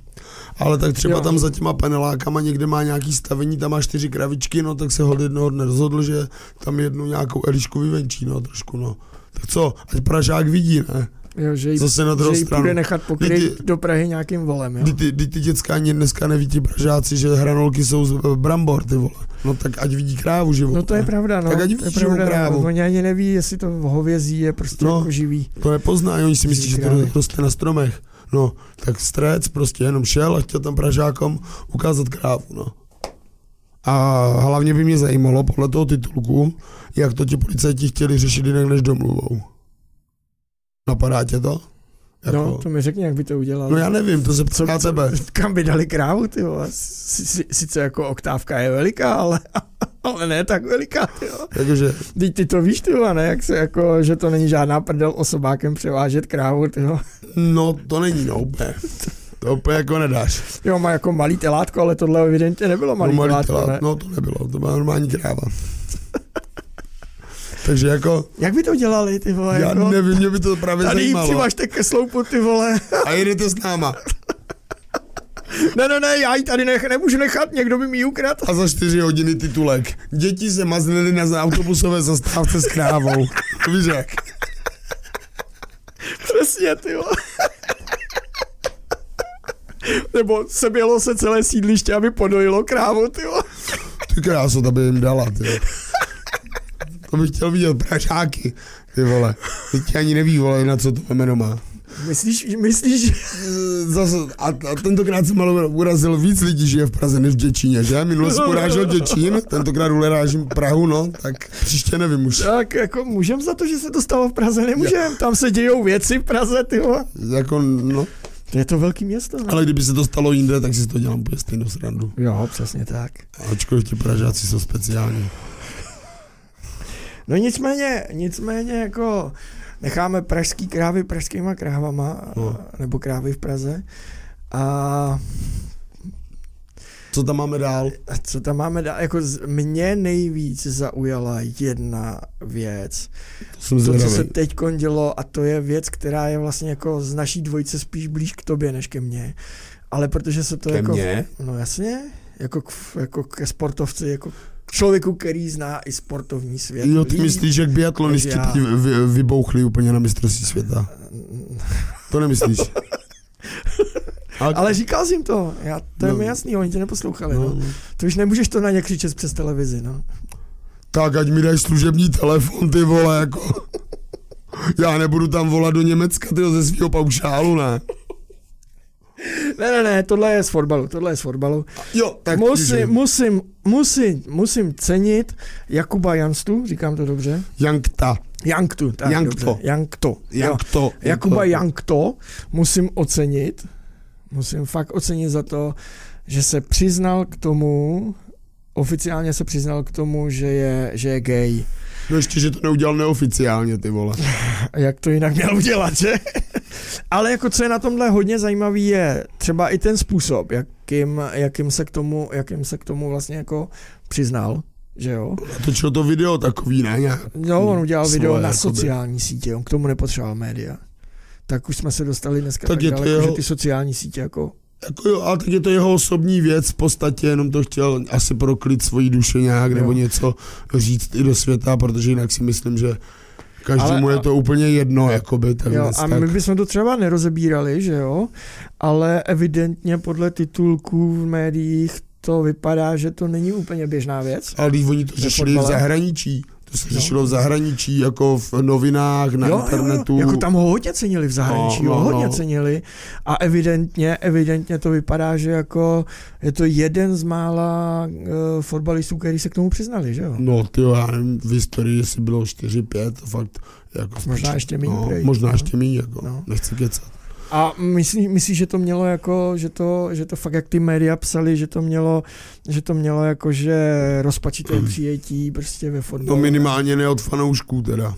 Ale tak třeba jo. tam za těma panelákama někde má nějaký stavení, tam má čtyři kravičky, no tak se hod jednoho dne rozhodl, že tam jednu nějakou Elišku vyvenčí, no trošku, no. Tak co, ať Pražák vidí, ne? Jo, že jí, Zase na druhou že jí stranu. půjde nechat pokryt Ty- do Prahy nějakým volem, jo? Ty, ty, ty, ty děcka ani dneska neví ti Pražáci, že hranolky jsou z eh, brambor, ty vole. No tak ať vidí krávu život. No to je pravda, no. Tak ať to je pravda, krávu. no. Oni ani neví, jestli to hovězí je prostě No. jako živý. To nepozná, oni si myslí, že to roste na stromech. No, tak strec prostě jenom šel a chtěl tam Pražákom ukázat krávu, no. A hlavně by mě zajímalo podle toho titulku, jak to ti policajti chtěli řešit jinak než domluvou. Napadá tě to? Jako, No, to mi řekni, jak by to udělal. no já nevím, to se ptá tebe. kam by dali krávu, ty vole? Si- si- Sice jako oktávka je veliká, ale, ale ne tak veliká, ty vole. Takže, Teď ty to víš, ty vole, ne? Jak se jako, že to není žádná prdel osobákem převážet krávu, ty vole. no to není, no úplně. To úplně jako nedáš. Jo, má jako malý telátko, ale tohle evidentně nebylo malý, no, malý telátko, telát, ne? no to nebylo, to byla normální kráva. Takže jako, Jak by to dělali, ty vole? já jako? nevím, mě by to právě Tady jí zajímalo. přivažte ke sloupu, ty vole. A jedete s náma. Ne, ne, ne, já ji tady nech, nemůžu nechat, někdo by mi ji ukradl. A za čtyři hodiny titulek. Děti se mazlily na autobusové zastávce s krávou. To víš jak? Přesně, ty vole. Nebo sebělo se celé sídliště, aby podojilo krávu, ty vole. Ty krásu, to by jim dala, ty. To bych chtěl vidět pražáky, ty vole. Teď ani neví, vole, na co to jméno má. Myslíš, myslíš, Zase, a, a tentokrát jsem ale urazil víc lidí, žije v Praze, než v Děčíně, že? Minule jsem urážel Děčín, tentokrát urážím Prahu, no, tak příště nevím už. tak jako můžem za to, že se to stalo v Praze, nemůžem. Tam se dějou věci v Praze, ty vole. Jako, no, Je to velký město, ne? ale kdyby se to stalo jinde, tak si to dělám úplně stejnou srandu. Jo, přesně tak. Ačkoliv ti Pražáci jsou speciální. No nicméně, nicméně jako necháme pražský krávy pražskýma krávama, No. nebo krávy v Praze. A Co tam máme dál? Co tam máme dál? Jako z- mě nejvíc zaujala jedna věc. To jsem To, co se teď dělo, a to je věc, která je vlastně jako z naší dvojice spíš blíž k tobě, než ke mně. Ale protože se to Ke jako... mně? No jasně, jako, k, jako ke sportovci, jako člověku, který zná i sportovní svět. Jo, ty myslíš, jak biatlonisti já. vy, vy, vybouchli úplně na mistrovství světa? To nemyslíš? Ale, Ale říkal jsi jim to, já, to je No. mi jasný, oni tě neposlouchali. No. no. To už nemůžeš to na ně křičet přes televizi, no. Tak ať mi dají služební telefon, ty vole, jako. Já nebudu tam volat do Německa, ty ze svého paušálu, ne? Ne, ne, ne, tohle je z fotbalu, tohle je z fotbalu. Jo, tak musím, musím, musím, musím cenit Jakuba Janstu, říkám to dobře. Jankta. Janktu, tak Jankto. dobře. Jankto. Jo. Jankto. Jakuba Jankto musím ocenit, musím fakt ocenit za to, že se přiznal k tomu, oficiálně se přiznal k tomu, že je, že je gay. No ještě, že to neudělal neoficiálně, ty vole. Jak to jinak měl udělat, že? Ale jako co je na tomhle hodně zajímavý je třeba i ten způsob, jakým, jakým, se, k tomu, jakým se k tomu vlastně jako přiznal, že jo? Točil to video takový, ne? Nějak. No, on udělal Svoje, video na jakoby. sociální sítě, on k tomu nepotřeboval média. Tak už jsme se dostali dneska Tak tak, je daleko, jeho- že ty sociální sítě jako... Jako jo, ale tak je to jeho osobní věc, v podstatě jenom to chtěl asi pro klid svojí duše nějak, Jo. nebo něco říct i do světa, protože jinak si myslím, že každému Ale- je to úplně jedno, jakoby, tak Jo, dnes, a my bychom to třeba nerozebírali, že jo? Ale evidentně podle titulků v médiích to vypadá, že to není úplně běžná věc. Ale když oni to řešili v zahraničí, to se No. řešilo v zahraničí, jako v novinách, na jo, internetu. Jo, jo. Jako tam ho hodně cenili v zahraničí, No, no, ho hodně no. cenili a evidentně, evidentně to vypadá, že jako je to jeden z mála uh, fotbalistů, který se k tomu přiznali, že jo? No ty já nevím, v historii, jestli bylo 4-5, to fakt jako... Možná ještě méně, no, prej. Možná No. ještě méně, jako, No. nechci kecat. A myslíš, myslí, že to mělo jako, že to, že to fakt jak ty média psali, že to mělo, že to mělo jako, že rozpačité přijetí prostě ve No fotbalu? minimálně ne od fanoušků teda.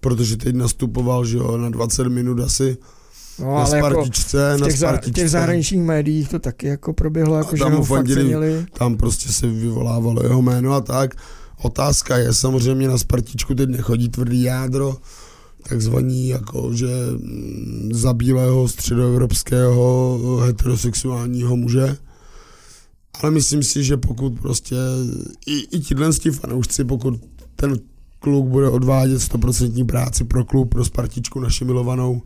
Protože teď nastupoval, že jo, na 20 minut asi No, na ale jako Spartičce, v na těch, za, Spartičce. těch zahraničních médiích to taky jako proběhlo, jako že tam ho fakt fandili. cenili. Tam prostě se vyvolávalo jeho jméno a tak. Otázka je samozřejmě na Spartičku teď nechodí tvrdý jádro, takzvaný jako, že mm, za bílého středoevropského heterosexuálního muže. Ale myslím si, že pokud prostě i, i tihle ti fanoušci, pokud ten kluk bude odvádět 100% práci pro klub, pro Spartičku naši milovanou,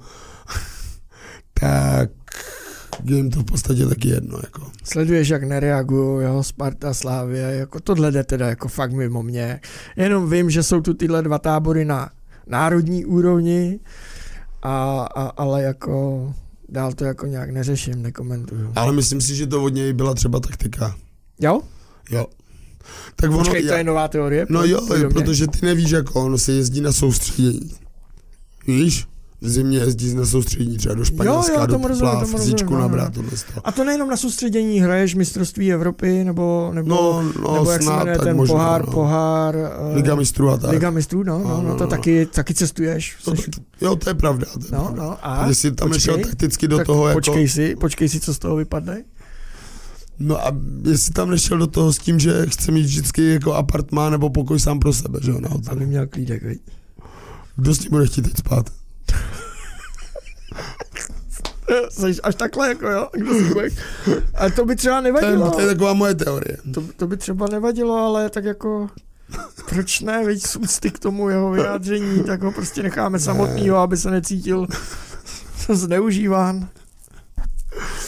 tak je jim to v podstatě taky jedno. Jako. Sleduješ, jak nereagují jeho Sparta, Slávě, jako tohle jde teda jako fakt mimo mě. Jenom vím, že jsou tu tyhle dva tábory na národní úrovni, a, a, ale jako dál to jako nějak neřeším, nekomentuju. Ale myslím si, že to od něj byla třeba taktika. Jo? Jo. Tak ono, Počkej, to je nová teorie? No jo, protože ty nevíš, jak on se jezdí na soustředění. Víš? V zimě jezdí na soustředění třeba do Španělska, jo, do tomu rozumím, tepla, tomu fyzičku rozumím, no, nabrat, no. tohle z toho. A to nejenom na soustředění, hraješ mistrovství Evropy, nebo, nebo, No, no, nebo jak se snad, jmenuje tak ten možná, pohár, no. pohár, eh, Liga mistrů a tak. Liga mistrů, no, no, No, no, no, to no. taky, taky cestuješ. To Seš, tak- jo, to je pravda. To je no, pravda. no, a? A jestli tam Počkej, nešel takticky do tak toho, jako, počkej si, počkej si, co z toho vypadne. no a jestli tam nešel do toho s tím, že chce mít vždycky jako apartmán nebo pokoj sám pro sebe, že jo, Aby měl klídek, viď? Kdo s tím bude chtít teď spát? Seš až takhle, jako jo? Kdo si bude? A to by třeba To nevadilo. to je taková moje teorie. To, to by třeba nevadilo, ale tak jako... Proč ne, veď z úcty k tomu jeho vyjádření, tak ho prostě necháme samotného, aby se necítil zneužíván.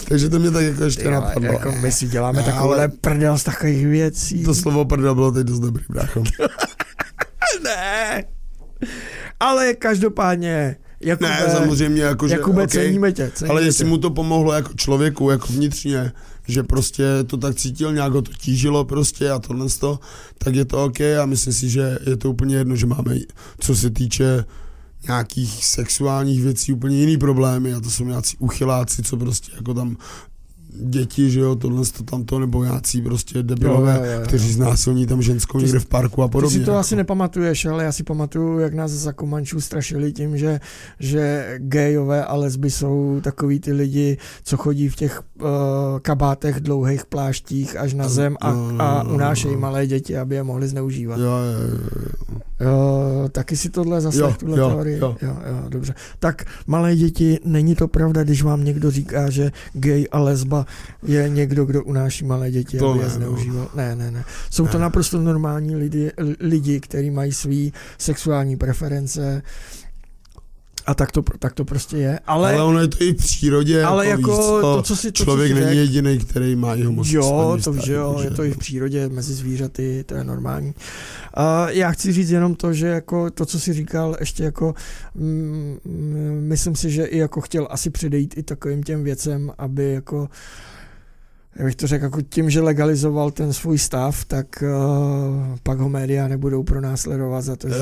Takže to mě tak jako ještě Ty vole, napadlo. jako my si děláme Ne, takovouhle ale- prdel z takových věcí. To slovo prdel bylo teď dost dobrý, brácho. Ne. Ale každopádně, Jakube, Ne, samozřejmě, jako, že, Jakube, okay, ceníme tě. Ceníme ale jestli tě. mu to pomohlo jako člověku, jako vnitřně, že prostě to tak cítil, nějak ho to tížilo prostě a tohle to, tak je to OK a myslím si, že je to úplně jedno, že máme, co se týče nějakých sexuálních věcí úplně jiný problémy a to jsou nějací uchyláci, co prostě jako tam děti, že jo, tohle to tamto, nebo nějací prostě debilové, Jo, jo, jo, jo. kteří znásilní tam ženskou Ty někde v parku a Ty podobně. si to jako. asi nepamatuješ, ale já si pamatuju, jak nás za Komančů strašili tím, že, že gejové a lesby jsou takový ty lidi, co chodí v těch uh, kabátech, dlouhých pláštích až na zem a, a unášejí malé děti, aby je mohli zneužívat. Jo, jo, jo, jo. Jo, taky si tohle zase Jo, tuhle jo, teorii. jo. jo, jo, dobře. Tak malé děti, není to pravda, když vám někdo říká, že gay a lesba je někdo, kdo unáší malé děti, To aby je ne, no. zneužíval. Ne, ne, ne. Jsou to Ne. naprosto normální lidi, lidi kteří mají svý sexuální preference a tak to, tak to prostě je. Ale, Ale, ono je to i v přírodě. ale jako, jako víš co, to, co si to, člověk co si není jediný, který má i homosexuální Jo, to že jo, takže- je to i v přírodě, mezi zvířaty, to je normální. Uh, já chci říct jenom to, že jako to, co jsi říkal, ještě jako mm, myslím si, že i jako chtěl asi předejít i takovým těm věcem, aby jako jak bych to řekl, jako tím, že legalizoval ten svůj stav, tak uh, pak ho média nebudou pronásledovat za to, že...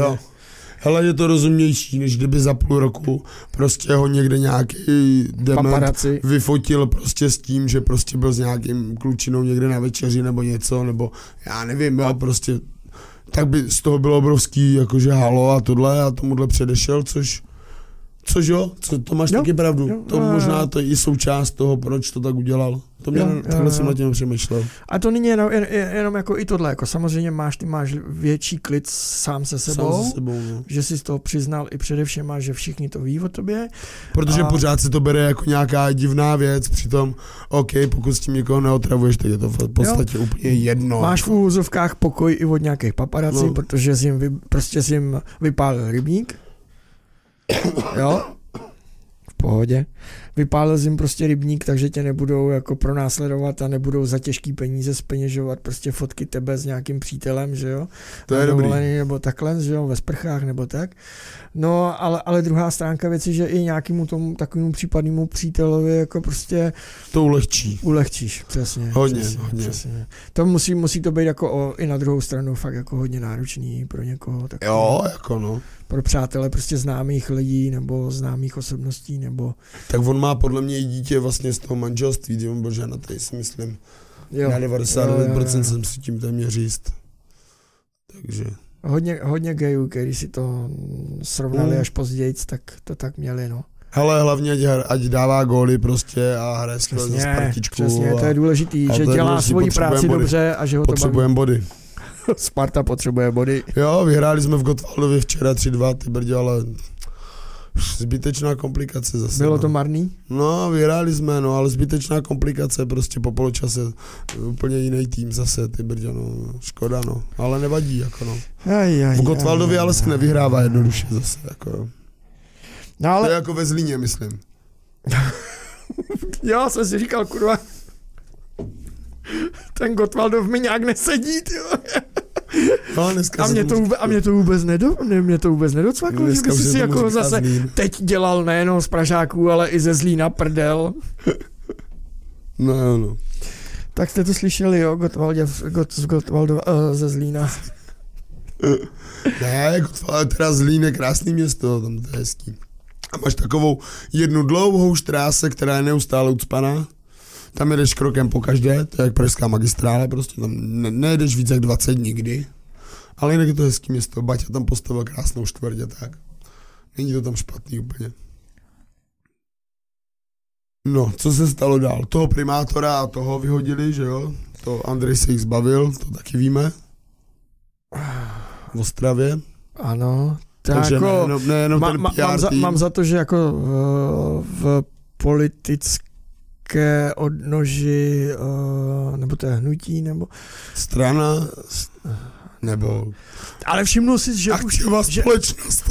Hele, je to rozumnější, než kdyby za půl roku prostě ho někde nějaký dement Paparaci. vyfotil prostě s tím, že prostě byl s nějakým klučinou někde na večeři nebo něco, nebo já nevím, jo, prostě tak by z toho bylo obrovský jakože halo a tohle a tomuhle předešel, což Což jo, co, to máš Jo, taky pravdu. jo, to jo, jo. možná to je i součást toho, proč to tak udělal. To mě, Jo, takhle jo. jsem na tím přemýšlel. A to není jenom, jen, jenom jako i tohle, jako samozřejmě máš, ty máš větší klid sám se sebou, Sám se sebou no. že jsi z toho přiznal i především, a že všichni to ví o tobě. Protože A- pořád se to bere jako nějaká divná věc, přitom, OK, pokud s tím někoho neotravuješ, tak je to v podstatě jo. úplně jedno. Máš v úvozovkách pokoj i od nějakých paparací. No. protože jsi jim, vy, prostě jsi jim vypálil rybník. Jo? V pohodě. Vypálil jim prostě rybník, takže tě nebudou jako pronásledovat a nebudou za těžký peníze speněžovat prostě fotky tebe s nějakým přítelem, že jo? To je dobrý. nebo takhle, že jo, ve sprchách nebo tak. No, ale, ale druhá stránka věci, že i nějakému tomu takovému případnému přítelovi jako prostě To ulehčí. ulehčíš, přesně. Hodně, přesně, hodně. Přesně. To musí, musí to být jako o, i na druhou stranu fakt jako hodně náročný pro někoho. Tak Jo, jako no. Pro přátele prostě známých lidí nebo známých osobností nebo Tak on má podle mě i dítě vlastně z toho manželství, kdy on byl ženatý, si myslím. jo, Na 99% jo, jo, jo. jsem si tím téměř jist. Takže, Hodně, hodně gayů, který si to srovnali Mm. až později, tak to tak měli, no. hele, hlavně ať, ať dává góly prostě a hraje se za Spartičku. přesně, a, to je důležitý, že je dělá svoji práci body. dobře a že ho to baví. Potřebujeme body. Sparta potřebuje body. Jo, vyhráli jsme v Gotwaldově včera 3-2, ty brdě, ale zbytečná komplikace zase. Bylo no. to marný? No, vyhráli jsme, no, ale zbytečná komplikace, prostě po poločase úplně jiný tým zase, ty brdě, no, škoda, no, ale nevadí, jako no. Aj, aj, V Gotwaldově ale se nevyhrává jednoduše zase, jako. No To ale je jako ve Zlíně, myslím. já jsem si říkal, kurva, ten Gottwaldov mi nějak nesedí, tyjo. No, dneska A mě to, vůbec, a mě to vůbec nedo, ne, mě to vůbec nedocvaklo, že Dneska by už si jako zase Zlín. teď dělal nejenom z Pražáků, ale i ze Zlína prdel. No, jo, no. Tak jste to slyšeli, jo, Gottwaldě, Gott, z Gottwaldova, uh, ze Zlína. Ne, ale teda Zlín je krásný město, tam to je hezký. A máš takovou jednu dlouhou štráse, která je neustále ucpaná. Tam jedeš krokem po každé, to je jak pražská magistrála, prostě tam ne, nejedeš víc jak 20 nikdy. Ale jinak je to hezký město, Baťa tam postavil krásnou čtvrtě, tak. Není to tam špatný úplně. No, co se stalo dál? Toho primátora a toho vyhodili, že jo? To Andrej se jich zbavil, to taky víme. V Ostravě. Ano, tak Takže jako, nejenom, nejenom ma, ten ma, PR mám, za, mám za to, že jako v, v politické odnoži, uh, nebo to je hnutí, nebo... strana nebo Ale všimnul si, že už, že- společnost.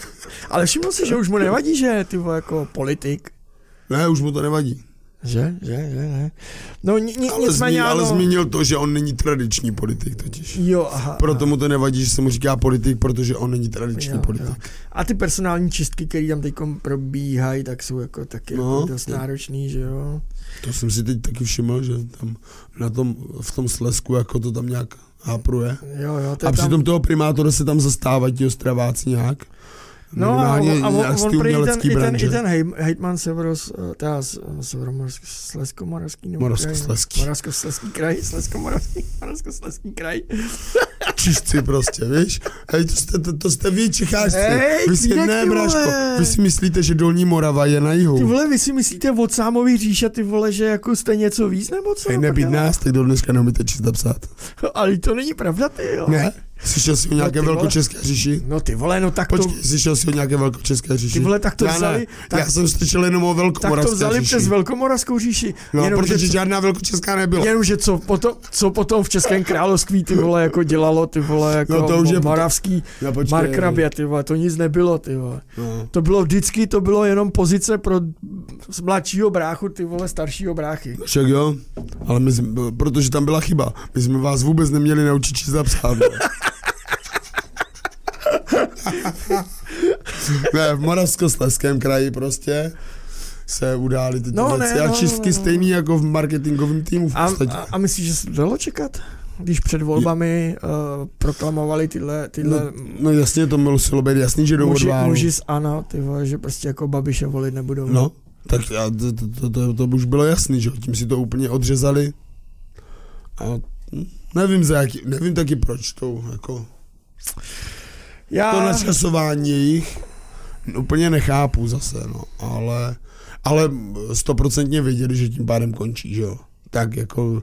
ale všimnul si, že už mu nevadí, že je ty jako politik. Ne, už mu to nevadí. Že, že, že, ne. No ni, ni, Ale, nicméně zmí, ale ano. zmínil to, že on není tradiční politik totiž. Jo, aha. Proto aha. mu to nevadí, že se mu říká politik, protože on není tradiční Jo, politik. jo. A ty personální čistky, které tam teď probíhají, tak jsou jako taky No, jako dost to- náročný, že jo. To jsem si teď taky všiml, že tam na tom, v tom slesku jako to tam nějak hápruje. Jo, jo, to A je tam... přitom toho primátora se tam zastávají ti ostraváci nějak. No a, on, a on, on prý ten, i ten, i ten hej, hejtman Severos, eh, teda Severomoravský, nebo Moravskoslezský. kraj, Moravskoslezský kraj, Sleskomoravský, Moravskoslezský kraj. Čistci prostě, víš? Hej, to jste, to, to jste vy Čechářci. Hej, vy si, ne, vole. vy si myslíte, že Dolní Morava je na jihu. Ty vole, vy si myslíte od sámový říše, ty vole, že jako jste něco víc, nebo co? Hej, nebýt nás, tak do dneška neumíte číst a psát. Ale to není pravda, ty jo. Ne? Slyšel jsi o nějaké ty vole. velkočeské říši? No ty vole, no tak to, Počkej, slyšel jsi o nějaké velkočeské říši? ty vole, tak to já vzali, ne, tak, já jsem slyšel jenom o tak to velkomoravské vzali říši. přes Velkomoravskou říši. No, jenom, protože že co- žádná velkočeská nebyla. Jenomže co potom, co potom v Českém království ty vole jako dělalo ty vole jako No to už je- moravský No, počkej, Markrabě ty vole, to nic nebylo ty vole. No. To bylo vždycky, to bylo jenom pozice pro z mladšího bráchu ty vole staršího bráchy. Však jo, ale my, jsme- protože tam byla chyba. My jsme vás vůbec neměli naučit číst a psát. no. ne, v Moravskoslezském kraji prostě se udály ty No, no, ne, věci a no, čistky no, no. stejný jako v marketingovém týmu v A, a, a myslíš, že se dalo čekat? Když před volbami uh, proklamovali tyhle, tyhle no, no jasně, to muselo být jasný, že jdou muži, muži z ANO, ty vole, že prostě jako Babiše volit nebudou. No, tak já, to, to, to, to, už bylo jasný, že tím si to úplně odřezali. A nevím, za jaký, nevím taky proč to, jako, Já, to načasování jejich úplně nechápu zase, no, ale, ale stoprocentně věděli, že tím pádem končí, že jo. Tak jako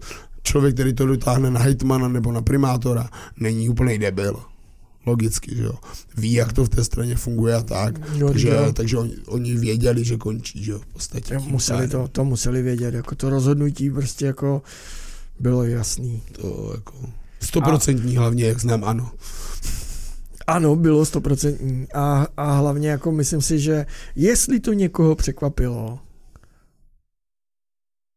člověk, který to dotáhne na hejtmana nebo na primátora, není úplný debil. Logicky, že jo. Ví, jak to v té straně funguje a tak. jo, Takže, jo. takže oni, oni věděli, že končí, že jo, v podstatě. tím museli to, to museli vědět, jako to rozhodnutí prostě jako bylo jasný. To jako stoprocentní hlavně, jak znám, ano. Ano, bylo stoprocentní a, a hlavně jako myslím si, že jestli to někoho překvapilo,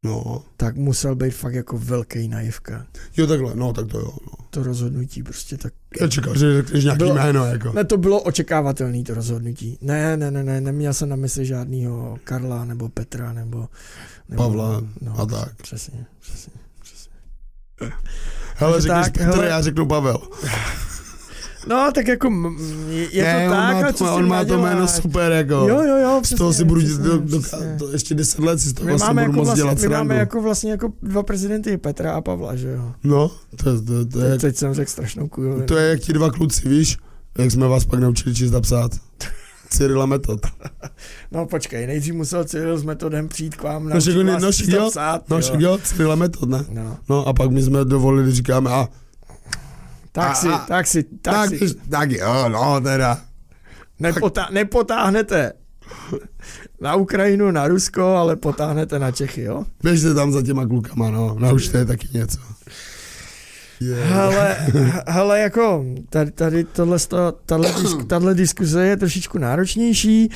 No. tak musel být fakt jako velký naivka. Jo, takhle, no, tak to jo. No. To rozhodnutí prostě tak... Já čekal, že řekneš nějaký Bylo- jméno, jako. Ne, to bylo očekávatelné to rozhodnutí. Ne, ne, ne, ne, neměl jsem na mysli žádného Karla nebo Petra nebo... nebo Pavla no, a tak. Přesně, přesně, přesně. Hele, řekneš tak, Petr, hele. já řeknu Pavel. No, tak jako je, ne, to on tak, má, to, co on má to jméno super, jako. Jo, jo, jo, z toho přesně, si budu přesně, do, do, přesně. to ještě deset let si z toho vlastně máme, budu jako moc vlastně, dělat my máme jako vlastně jako dva prezidenty, Petra a Pavla, že jo? No, to, to, to, je, Teď jsem řekl strašnou kujovinu. to je jak ti dva kluci, víš? Jak jsme vás pak naučili číst a psát. Cyrila Metod. No počkej, nejdřív musel Cyril s metodem přijít k vám na No, no, psát, No jo, Cyrila Metod, ne? No, No a pak my jsme dovolili, říkáme, a tak A- si, a- tak si, tak, tak, si, tak jo, no teda. nepotá, nepotáhnete na Ukrajinu, na Rusko, ale potáhnete na Čechy, jo? Běžte tam za těma klukama, no, naučte je taky něco. Je. Hele, hele, jako tady, tady tohle, disk, tahle diskuze je trošičku náročnější,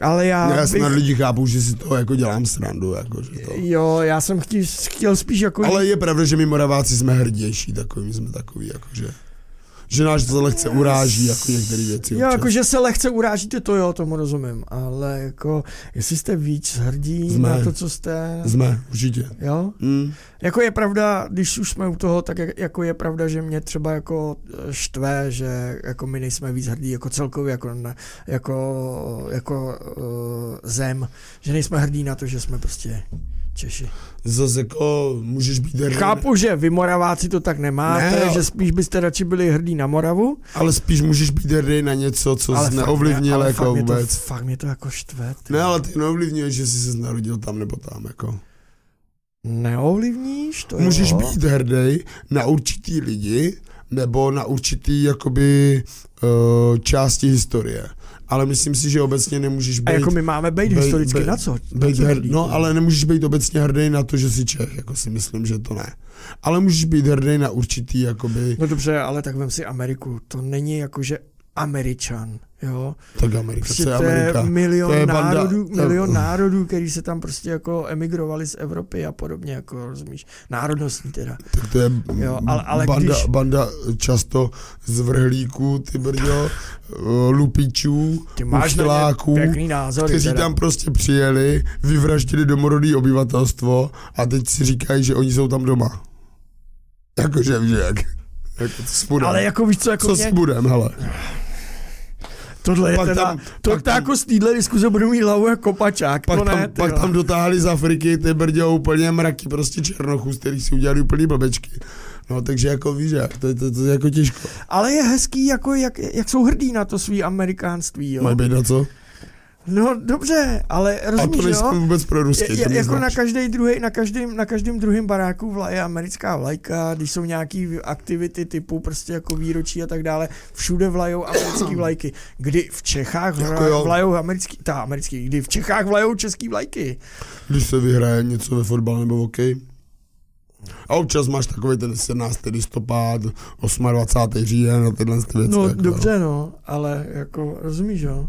ale já Já bych, snad lidi chápou, že si to jako dělám srandu, jako, že to. jo, já jsem chtěl, chtěl spíš jako Ale je pravda, že my Moraváci jsme hrdější takový, my jsme takový, jakože, že náš to lehce uráží, jako některé věci. Jo, jako že se lehce urážíte, to jo, tomu rozumím, ale jako, jestli jste víc hrdí Jsme. na to, co jste, Jsme, určitě. jo, Mm. jako je pravda, když už jsme u toho, tak jak- jako je pravda, že mě třeba jako eh, štve, že jako my nejsme víc hrdí jako celkově, jako, na, jako, jako uh, zem, že nejsme hrdí na to, že jsme prostě Češi. Zase jako můžeš být hrdý, Chápu, že vy Moraváci to tak nemáte, Ne, že spíš byste radši byli hrdí na Moravu, ale spíš můžeš být hrdý na něco, co jsi fakt neovlivnil ale jako fakt mě to, vůbec. fakt mě to jako štve. ty. Ne, ale ty neovlivňuješ, že jsi se narodil tam nebo tam, jako. Neovlivníš to, Můžeš jo? být hrdý na určitý lidi, nebo na určitý jakoby uh, části historie. Ale myslím si, že obecně nemůžeš být... A jako my máme být historicky bej- na co? být na co hrdý, no, ale nemůžeš být obecně hrdý na to, že jsi Čech, jako si myslím, že to ne. Ale můžeš být hrdý na určitý, jakoby, No dobře, ale tak vem si Ameriku. To není jako, že Američan, jo. tak Amerika, Prostě to je Amerika. milion, To je banda- národů, to- milion národů, který se tam prostě jako emigrovali z Evropy a podobně, jako rozumíš, národnostní teda. Tak to je Jo, ale- ale banda, když- banda často zvrhlíků, ty brďo, eh, lupičů, Ty máš uchyláků, pěkný názor. kteří tam prostě přijeli, vyvraždili domorodý obyvatelstvo a teď si říkají, že oni jsou tam doma. Jakože, že jak. Jako, co s budem? Ale jako víš co, jako co mě, s budem, hele. Tohle je pak teda, tam- to, pak tam- jako z téhle diskuze budu mít hlavu jako kopačák, Pak, to tam, ne, ty pak jo. tam dotáhli z Afriky ty brďo úplně mraky, prostě černochů, z kterých si udělali úplný blbečky. No, takže jako víš, jak, to, to, to je jako těžko. Ale je hezký, jako jak, jak jsou hrdí na to svý amerikánství, jo. Mají být na co? No dobře, ale A rozumíš, to nejsem jo? vůbec pro ruský, Je, to je, jako na každý druhý, na každém, na každém druhém baráku vla, je americká vlajka, když jsou nějaký aktivity typu prostě jako výročí a tak dále, všude vlajou americké vlajky. Kdy v Čechách Jako jo. vlajou americký, ta americký, kdy v Čechách vlajou český vlajky. Když se vyhraje něco ve fotbale nebo v hokeji. A občas máš takový ten 17. listopad, 28. říjen a tyhle ty věci. No jako, dobře no, ale jako rozumíš jo.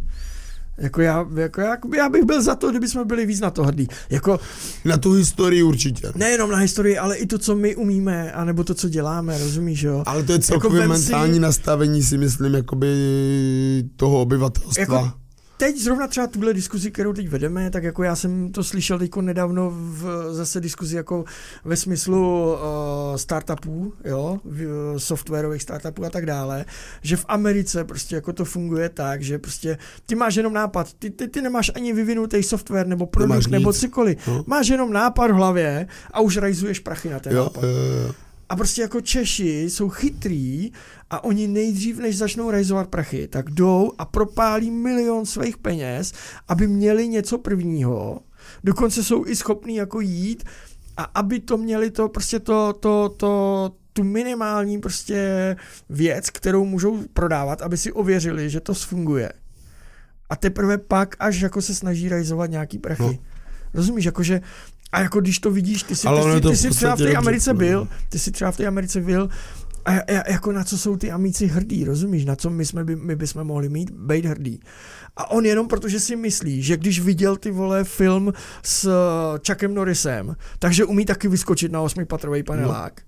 Jako já, jako já, já bych byl za to, kdyby jsme byli víc na to hrdí. Jako Na tu historii určitě. nejenom na historii, ale i to, co my umíme, anebo to, co děláme, rozumíš jo. Ale to je celkově vem si- mentální nastavení, si myslím, jakoby toho obyvatelstva. Jako- teď zrovna třeba tuhle diskuzi, kterou teď vedeme, tak jako já jsem to slyšel teď nedávno v zase diskuzi jako ve smyslu uh, startupů, jo, v, softwarových startupů a tak dále, že v Americe prostě jako to funguje tak, že prostě ty máš jenom nápad, ty, ty, ty nemáš ani vyvinutý software nebo produkt nebo cokoliv, No. máš jenom nápad v hlavě a už rajzuješ prachy na ten jo, nápad. jo, jo. A prostě jako Češi jsou chytrý a oni nejdřív, než začnou realizovat prachy, tak jdou a propálí milion svých peněz, aby měli něco prvního. Dokonce jsou i schopní jako jít a aby to měli to prostě to, to, to, tu minimální prostě věc, kterou můžou prodávat, aby si ověřili, že to funguje. A teprve pak až jako se snaží realizovat nějaký prachy. No. No. Rozumíš, jakože a jako když to vidíš, ty si, Ale ono ty, ty v jsi třeba v té dobře, Americe no. byl, ty jsi třeba v té Americe byl a, a jako na co jsou ty amíci hrdí, rozumíš, na co my, jsme by, my bychom mohli mít, být hrdí. A on jenom protože si myslí, že když viděl ty vole film s uh, Chuckem Norrisem, takže umí taky vyskočit na osmipatrový panelák.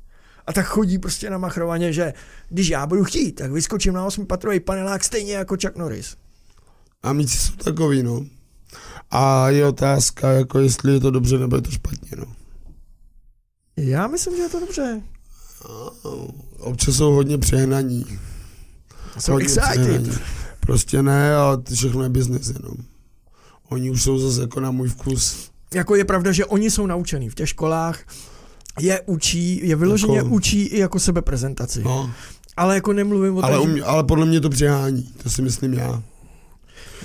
A tak chodí prostě na machrovaně, že když já budu chtít, tak vyskočím na osmipatrový panelák stejně jako Chuck Norris. A míci jsou takový, no. A je otázka, jako jestli je to dobře nebo je to špatně, no. Já myslím, že je to dobře. Občas jsou hodně přehnaní. Jsou hodně excited. přehnaní. Prostě ne, a všechno je biznes jenom. Oni už jsou zase jako na můj vkus. Jako je pravda, že oni jsou naučený v těch školách, je učí, je vyloženě Jako- učí i jako sebeprezentaci. No. Ale jako nemluvím o Ale, tom, um, ale podle mě to přehání, to si myslím já.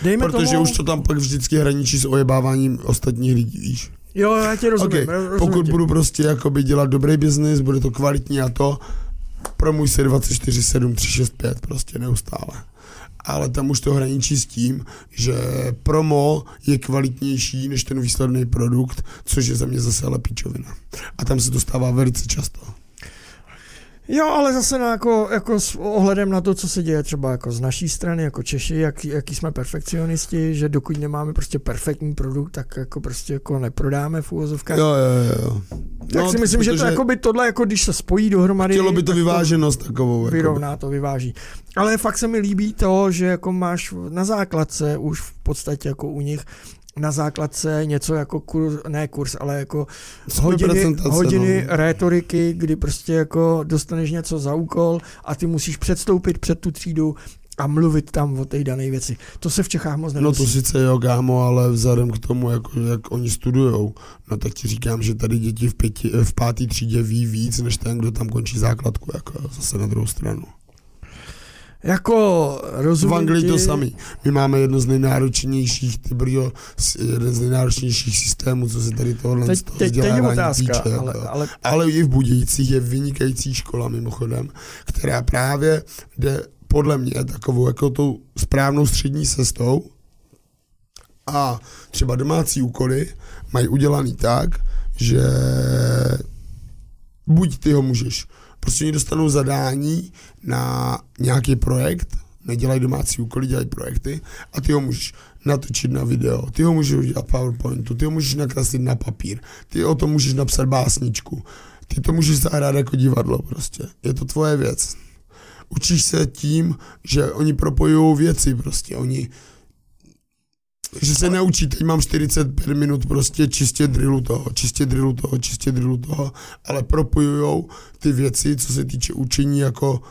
Dejme protože tomu, už to tam pak vždycky hraničí s ojebáváním ostatních lidí, víš. Jo, já tě rozumím. Okay, rozumím pokud tě. budu prostě jakoby dělat dobrý biznis, bude to kvalitní a to, promuj se 24, 7, 3, 6, 5 prostě neustále. Ale tam už to hraničí s tím, že promo je kvalitnější než ten výsledný produkt, což je za mě zase ale píčovina. A tam se to stává velice často. Jo, ale zase na jako, jako s ohledem na to, co se děje třeba jako z naší strany, jako Češi, jak, jaký jsme perfekcionisti, že dokud nemáme prostě perfektní produkt, tak jako prostě jako neprodáme v úvozovkách. Jo, jo, jo. tak si myslím, že to jako by tohle, jako když se spojí dohromady, Chtělo by to tak vyváženost takovou. jakoby. vyrovná to, vyváží. Ale fakt se mi líbí to, že jako máš na základce už v podstatě jako u nich na základce něco jako kurz, ne kurz, ale jako hodiny, hodiny no. rétoriky, kdy prostě jako dostaneš něco za úkol a ty musíš předstoupit před tu třídu a mluvit tam o té dané věci. To se v Čechách moc No nemusí. to sice jo, kámo, ale vzhledem k tomu, jako, jak oni studujou, no tak ti říkám, že tady děti v, pěti, v pátý třídě ví víc, než ten, kdo tam končí základku, jako zase na druhou stranu. Jako rozumím v Anglii ti, to samý. My máme jedno z nejnáročnějších, ty s- jeden z nejnáročnějších systémů, co se tady tohle Teď, teď, teď je otázka, týče, ale, ale Ale i v Budějcích je vynikající škola mimochodem, která právě jde podle mě takovou jako tou správnou střední cestou. A třeba domácí úkoly mají udělaný tak, že buď ty ho můžeš, prostě oni dostanou zadání na nějaký projekt, nedělají domácí úkoly, dělají projekty a ty ho můžeš natočit na video, ty ho můžeš udělat PowerPointu, ty ho můžeš nakreslit na papír, ty o tom můžeš napsat básničku, ty to můžeš zahrát jako divadlo prostě, je to tvoje věc. Učíš se tím, že oni propojují věci prostě, oni že se neučí, teď mám 45 minut prostě čistě drillu toho, čistě drillu toho, čistě drillu toho, ale propojujou ty věci, co se týče učení jako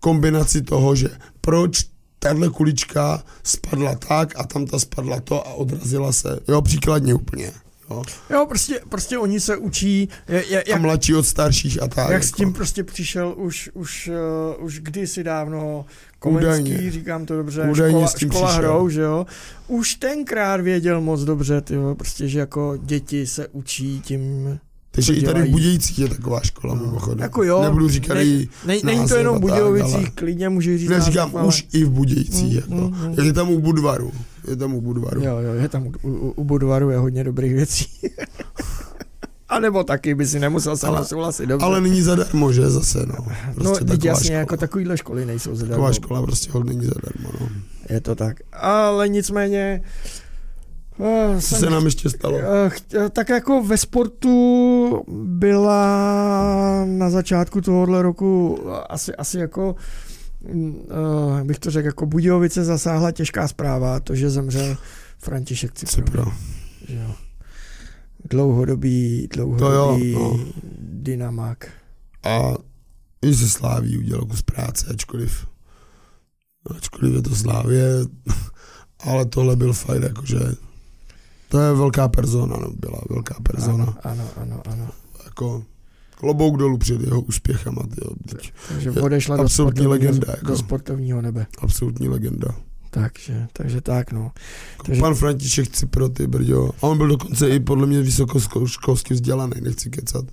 kombinaci toho, že proč tahle kulička spadla tak a tam ta spadla to a odrazila se, jo, příkladně úplně, jo. jo, prostě, prostě oni se učí, je, je, A jak, mladší od starších a tak. jak s jako. tím prostě přišel už, už, uh, už kdysi dávno Komenský, Údajně. říkám to dobře, Údajně škola, s tím škola přišel. hrou, že jo. Už tenkrát věděl moc dobře, tyjo, prostě, že jako děti se učí tím, Takže i tady v. Budějcích je taková škola mimochodem. Jako jo, Nebudu říkat ne- ne, není to jenom v Budějovicích, ale- klidně můžu říct Neříkám název, už i v Budějcích, Mm, jako. mm, mm. Je tam u Budvaru. Je tam u Budvaru. Jo, jo, je tam u, u, u Budvaru je hodně dobrých věcí. A nebo taky by si nemusel se Ale- ale, souhlasit, dobře. Ale není zadarmo, že zase, no. Prostě no, teď taková jasně, škola. jako takovýhle školy nejsou zadarmo. Taková škola prostě hod není zadarmo, no. Je to tak. Ale nicméně... Uh, Co se nám ještě stalo? tak jako ve sportu byla na začátku tohohle roku asi, asi jako uh, bych to řekl, jako Budějovice zasáhla těžká zpráva, to, že zemřel František Cipro. Jo. Dlouhodobý, dlouhodobý To jo, no. dynamák. A i ze Sláví udělal kus práce, ačkoliv, ačkoliv je to Slávě, ale tohle byl fajn, jakože to je velká persona, no, byla velká persona. Ano, ano, ano, ano. Jako klobouk dolů před jeho teď Takže odešla do absolutní sportovního, legenda, jako. do sportovního nebe. absolutní legenda. Takže, takže tak, no. Takže... Takže- Pan František Cipro, ty brďo. A on byl dokonce i podle mě vysokoškolsky vzdělaný, nechci kecat.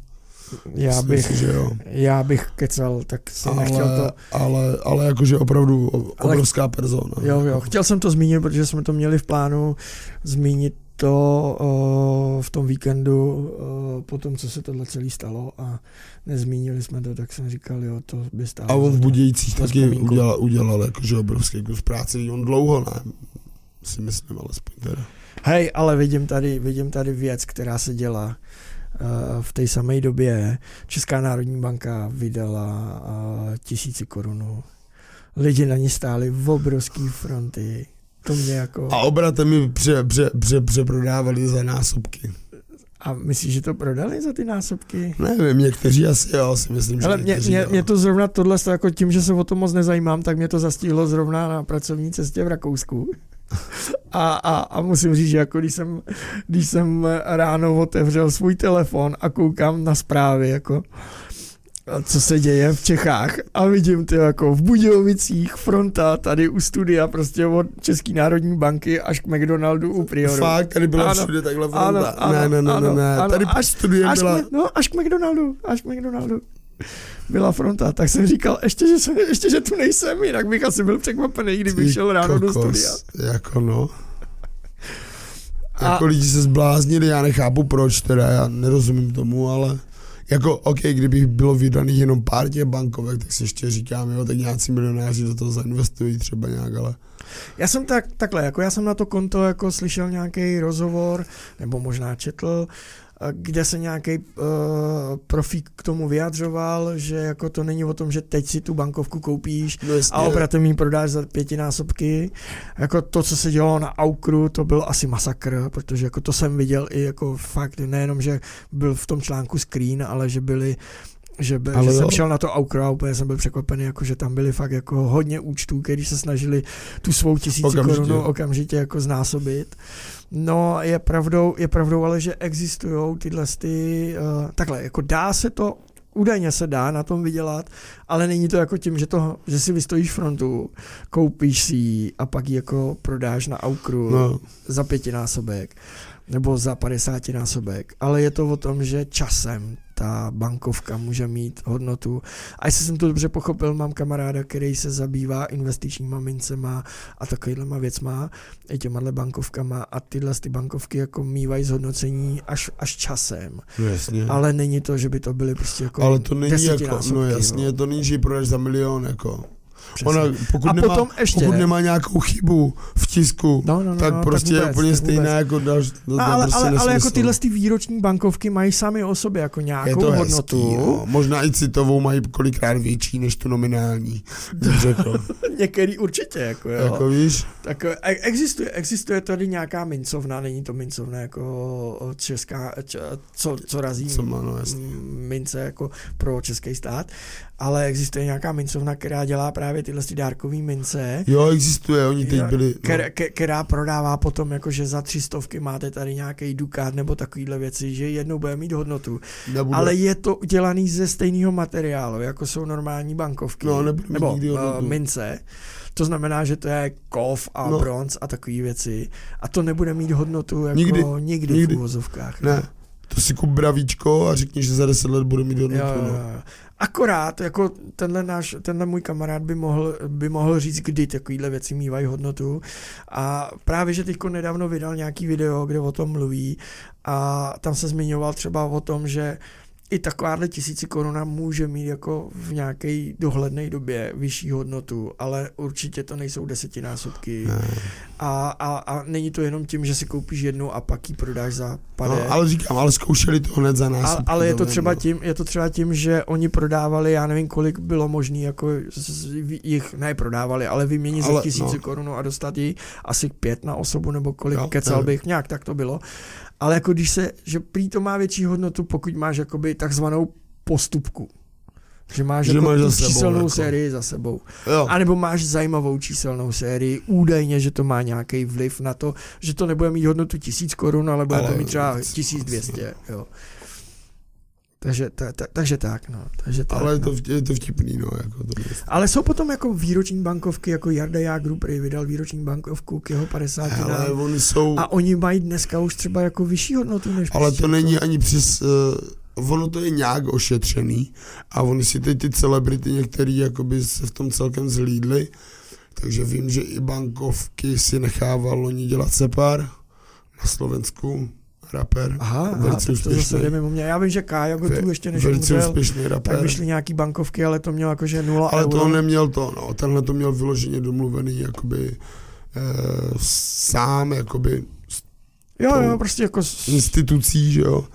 Já Myslím bych, si, že jo. já bych kecal, tak si ale, nechtěl to. ale, ale jakože opravdu obrovská persona. Jo, jo, chtěl jsem to zmínit, protože jsme to měli v plánu zmínit to o, v tom víkendu o, po tom, co se tohle celé stalo a nezmínili jsme to, tak jsem říkal, jo, to by stálo. A on v. Budějcích Na taky vzpomínku. udělal, udělal jakože obrovský kus práce. On dlouho ne, si myslím alespoň teda. Hej, ale vidím tady, vidím tady věc, která se dělá uh, v té samé době. Česká národní banka vydala uh, tisíci korunů. Lidi na ní stáli v obrovský fronty. To mě jako... A obratem mi pře, pře, pře, přeprodávali za násobky. A myslíš, že to prodali za ty násobky? Nevím, někteří asi jo, si myslím, že Ale mě, někteří mě, jo. mě to zrovna tohle, jako tím, že se o to moc nezajímám, tak mě to zastihlo zrovna na pracovní cestě v Rakousku. A, a, a musím říct, že jako když jsem, když jsem ráno otevřel svůj telefon a koukám na zprávy, jako co se děje v Čechách a vidím to jako v Budějovicích fronta tady u studia prostě od České národní banky až k McDonaldu u Prioru. Fakt, tady byla Ano, všude takhle fronta. ano, ano, ne, ne, ne, ano, ne, ne. ano, Tady až- studiem Až, byla... k, no, až k McDonaldu, až k McDonaldu. Byla fronta, tak jsem říkal, ještě že, jsem, ještě, že tu nejsem, jinak bych asi byl překvapený, kdybych Ty šel ráno do kokos, studia. Jako no. A- Jako lidi se zbláznili, já nechápu proč teda, já nerozumím tomu, ale jako OK, kdybych bylo vydaných jenom pár těch bankovek, tak si ještě říkám, jo, tak nějací milionáři do toho zainvestují třeba nějak, ale Já jsem tak, takhle, jako já jsem na to konto jako slyšel nějaký rozhovor, nebo možná četl, eh, kde se nějaký uh, profík k tomu vyjadřoval, že jako to není o tom, že teď si tu bankovku koupíš no jasně, a obratem ji prodáš za pětinásobky. Jako to, co se dělalo na Aukru, to byl asi masakr, protože jako to jsem viděl i jako fakt, nejenom, že byl v tom článku screen, ale že byly že, by, Ale že jo. jsem šel na to Aukro a úplně jsem byl překvapený, jako že tam byly fakt jako hodně účtů, který se snažili tu svou tisíci Okamžitě. korunu okamžitě jako znásobit. No, je pravdou, je pravdou ale, že existují tyhle ty, uh, takhle, jako dá se to, údajně se dá na tom vydělat, ale není to jako tím, že, to, že si vystojíš frontu, koupíš si ji a pak ji jako prodáš na Aukru no, za pětinásobek nebo za 50 násobek, ale je to o tom, že časem ta bankovka může mít hodnotu. A jestli jsem to dobře pochopil, mám kamaráda, který se zabývá investičníma mincema a takovýhlema věcma, i těmahle bankovkama a tyhle ty bankovky jako mývají zhodnocení až, až časem. no jasně. Ale není to, že by to byly prostě jako ale to není jako, no jasně, to není, že ji prodáš za milion, jako. Přesně. Ona, pokud, A nemá, potom ještě- pokud nemá nějakou chybu v tisku, No, no, no, tak no, prostě tak je vůbec, úplně tak stejná vůbec. jako další. To A, ale, prostě ale, ale jako tyhle ty výroční bankovky mají sami o sobě jako je nějakou to hodnotu. hezký, no. Možná i citovou mají kolikrát větší než tu nominální. řekl. Některý určitě, jako jo. jako víš? Tak e- existuje, existuje tady nějaká mincovna, není to mincovna jako česká, č, co, co razí Co má, no mince jako pro český stát, ale existuje nějaká mincovna, která dělá právě tyhle ty dárkové mince, Jo, existuje, oni teď byli... která, No. ke- která prodává potom, jako že za tři stovky máte tady nějaký dukát nebo takovýhle věci, že jednou bude mít hodnotu. Nebude. Ale je to udělaný ze stejného materiálu, jako jsou normální bankovky. No, nebo uh, mince. To znamená, že to je kov a no. Bronz a takové věci. A to nebude mít hodnotu jako Nikdy. nikdy, nikdy, v uvozovkách. Ne, to si kup bravíčko a řekni, že za 10 let bude mít hodnotu. Jo, no. Akorát, jako tenhle, náš, tenhle můj kamarád by mohl, by mohl říct, kdy takovýhle věci mývají hodnotu. A právě, že teďko nedávno vydal nějaký video, kde o tom mluví a tam se zmiňoval třeba o tom, že i takováhle tisíci koruna může mít jako v nějaké dohledné době vyšší hodnotu, ale určitě to nejsou desetinásobky. Ne. A, a, a není to jenom tím, že si koupíš jednu a pak ji prodáš za pade. No, ale říkám, ale zkoušeli to hned za nás. Ale, ale je to třeba tím, je to třeba tím, že oni prodávali, já nevím, kolik bylo možné jako z- jich, ne prodávali, ale vyměnit za Ale, tisíce no. korunu a dostat ji asi pět na osobu, nebo kolik, Jo, kecal nevím. bych, nějak tak to bylo. Ale jako když se, že prý to má větší hodnotu, pokud máš jakoby takzvanou postupku. Že máš Že jako máš za sebou, číselnou jako. sérii za sebou. Jo. A nebo máš zajímavou číselnou sérii, údajně, že to má nějaký vliv na to, že to nebude mít hodnotu tisíc korun, ale bude Ale to mít třeba 1200. Jo. Takže, ta, ta, takže tak, no. Takže tak, Ale je no. to, je to vtipný, no. Jako to ale jsou potom jako výroční bankovky, jako Jarda Jágru vydal výroční bankovku k jeho 50 ale dám. oni jsou... A oni mají dneska už třeba jako vyšší hodnotu než Ale prostě to jako- není ani přes... Uh, ono to je nějak ošetřený a oni si teď ty celebrity některý jakoby se v tom celkem zhlídli, takže vím, že i bankovky si nechával loni dělat Separ na Slovensku, rapper, Aha, aha velice tak to zase úspěšný. jde mimo mě. Já vím, že Kája Ve- tu ještě než velice umřel, úspěšný tak rapper. vyšly nějaký bankovky, ale to mělo jakože 0 Ale euro. to neměl to, no, tenhle to měl vyloženě domluvený jakoby eh, sám, jakoby Jo, jo, prostě jako... s- institucí, že jo,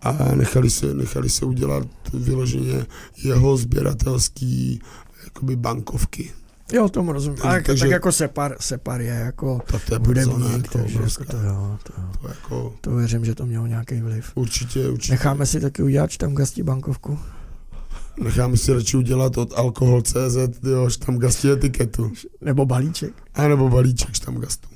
a nechali se, nechali se udělat vyloženě jeho sběratelský jakoby bankovky. Jo, tomu rozumím. Ale Takže- tak jako Separ, Separ je jako Tak to je hudebník, jako takže jako to, jo, to. To jako to věřím, že to mělo nějaký vliv. určitě, určitě. Necháme si taky udělat tam gastí bankovku. Necháme si radši udělat od alkohol.cz, jo, tam gastí etiketu. Nebo balíček. A nebo balíček tam gastu.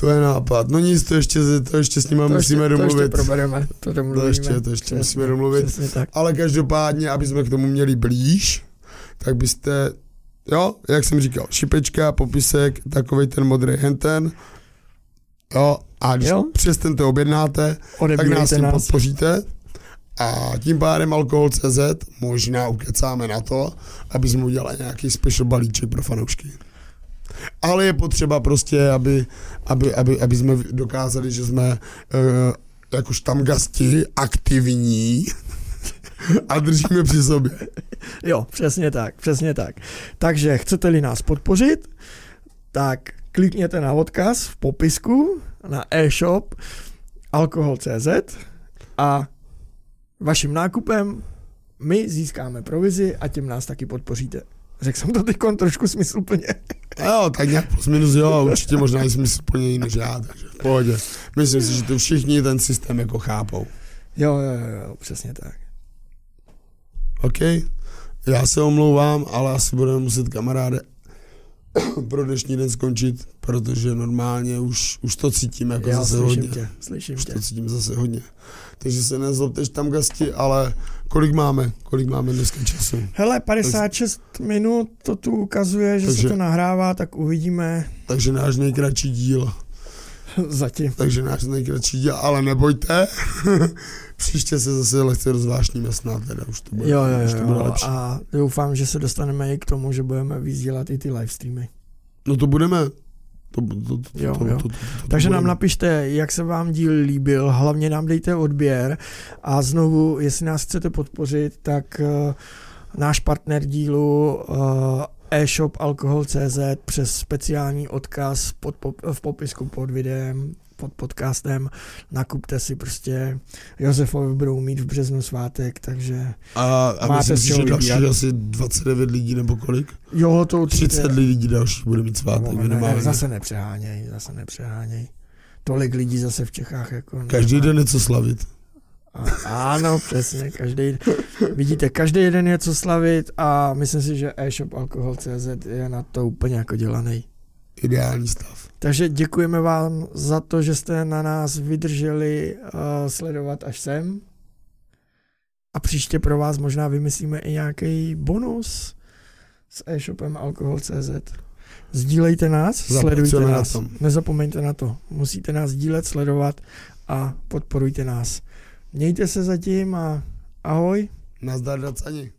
To je nápad. No nic, to ještě, to ještě s nimi to musíme ještě, domluvit. To ještě probereme, to domluvíme. To ještě, to ještě Přesně, musíme domluvit. Tak. Ale každopádně, aby jsme k tomu měli blíž, tak byste, jo, jak jsem říkal, šipečka, popisek, takový ten modrý henten, jo, a když Jo. přes ten to objednáte, tak nás tím nás. podpoříte. A tím pádem alkohol.cz možná ukecáme na to, aby jsme udělali nějaký special balíček pro fanoušky. Ale je potřeba prostě, aby, aby, aby, aby jsme dokázali, že jsme uh, jakož tam gasti aktivní a držíme při sobě. Jo, přesně tak, přesně tak. Takže chcete-li nás podpořit, tak klikněte na odkaz v popisku na e-shop alkohol.cz a vaším nákupem my získáme provizi a tím nás taky podpoříte. Řekl jsem to teď trošku smysluplně. A jo, tak nějak plus minus, jo, určitě možná i smysl plně jiný než já, takže v pohodě. Myslím si, že to všichni ten systém jako chápou. Jo, jo, jo přesně tak. OK? Já se omlouvám, ale asi budeme muset kamaráde pro dnešní den skončit, protože normálně už, už to cítím jako Já zase slyším hodně. tě, slyším Už tě. to cítím zase hodně. Takže se nezlobte, že tam gasti, ale kolik máme? Kolik máme dneska času? Hele, 56 minut to tu ukazuje, že Takže- se to nahrává, tak uvidíme Takže náš nejkratší díl. zatím. Takže náš nejkratší díl, ale nebojte. Příště se zase lehce rozvášníme snad, teda už to bude, Jo, jo, už to jo, bude jo. lepší. A doufám, že se dostaneme i k tomu, že budeme víc dělat i ty live streamy. No to budeme. To, to, to, Jo, to, jo. to, to, to, Takže nám budeme. napište, jak se vám díl líbil, hlavně nám dejte odběr a znovu, jestli nás chcete podpořit, tak uh, náš partner dílu uh, e-shop alkohol.cz přes speciální odkaz pod, pop, v popisku pod videem, pod podcastem, nakupte si prostě, Josefovi budou mít v březnu svátek, takže A, a Máte myslím si, že dalších vybírat. asi 29 lidí nebo kolik? jo, to určitě. 30 lidí dalších bude mít svátek No, ne, minimálně. zase nepřeháněj, zase nepřeháněj. Tolik lidí zase v Čechách jako Každý nemá. den něco slavit. A, ano, přesně, každý, vidíte, každý den je co slavit a myslím si, že e-shop alkohol.cz je na to úplně jako dělaný. Ideální stav. Takže děkujeme vám za to, že jste na nás vydrželi uh, sledovat až sem. A příště pro vás možná vymyslíme i nějaký bonus s e-shopem alkohol.cz. Sdílejte nás, sledujte Zapracujeme na nás. tom. Nezapomeňte na to. Musíte nás sdílet, sledovat a podporujte nás. Mějte se zatím a ahoj. Nazdar, Dacani.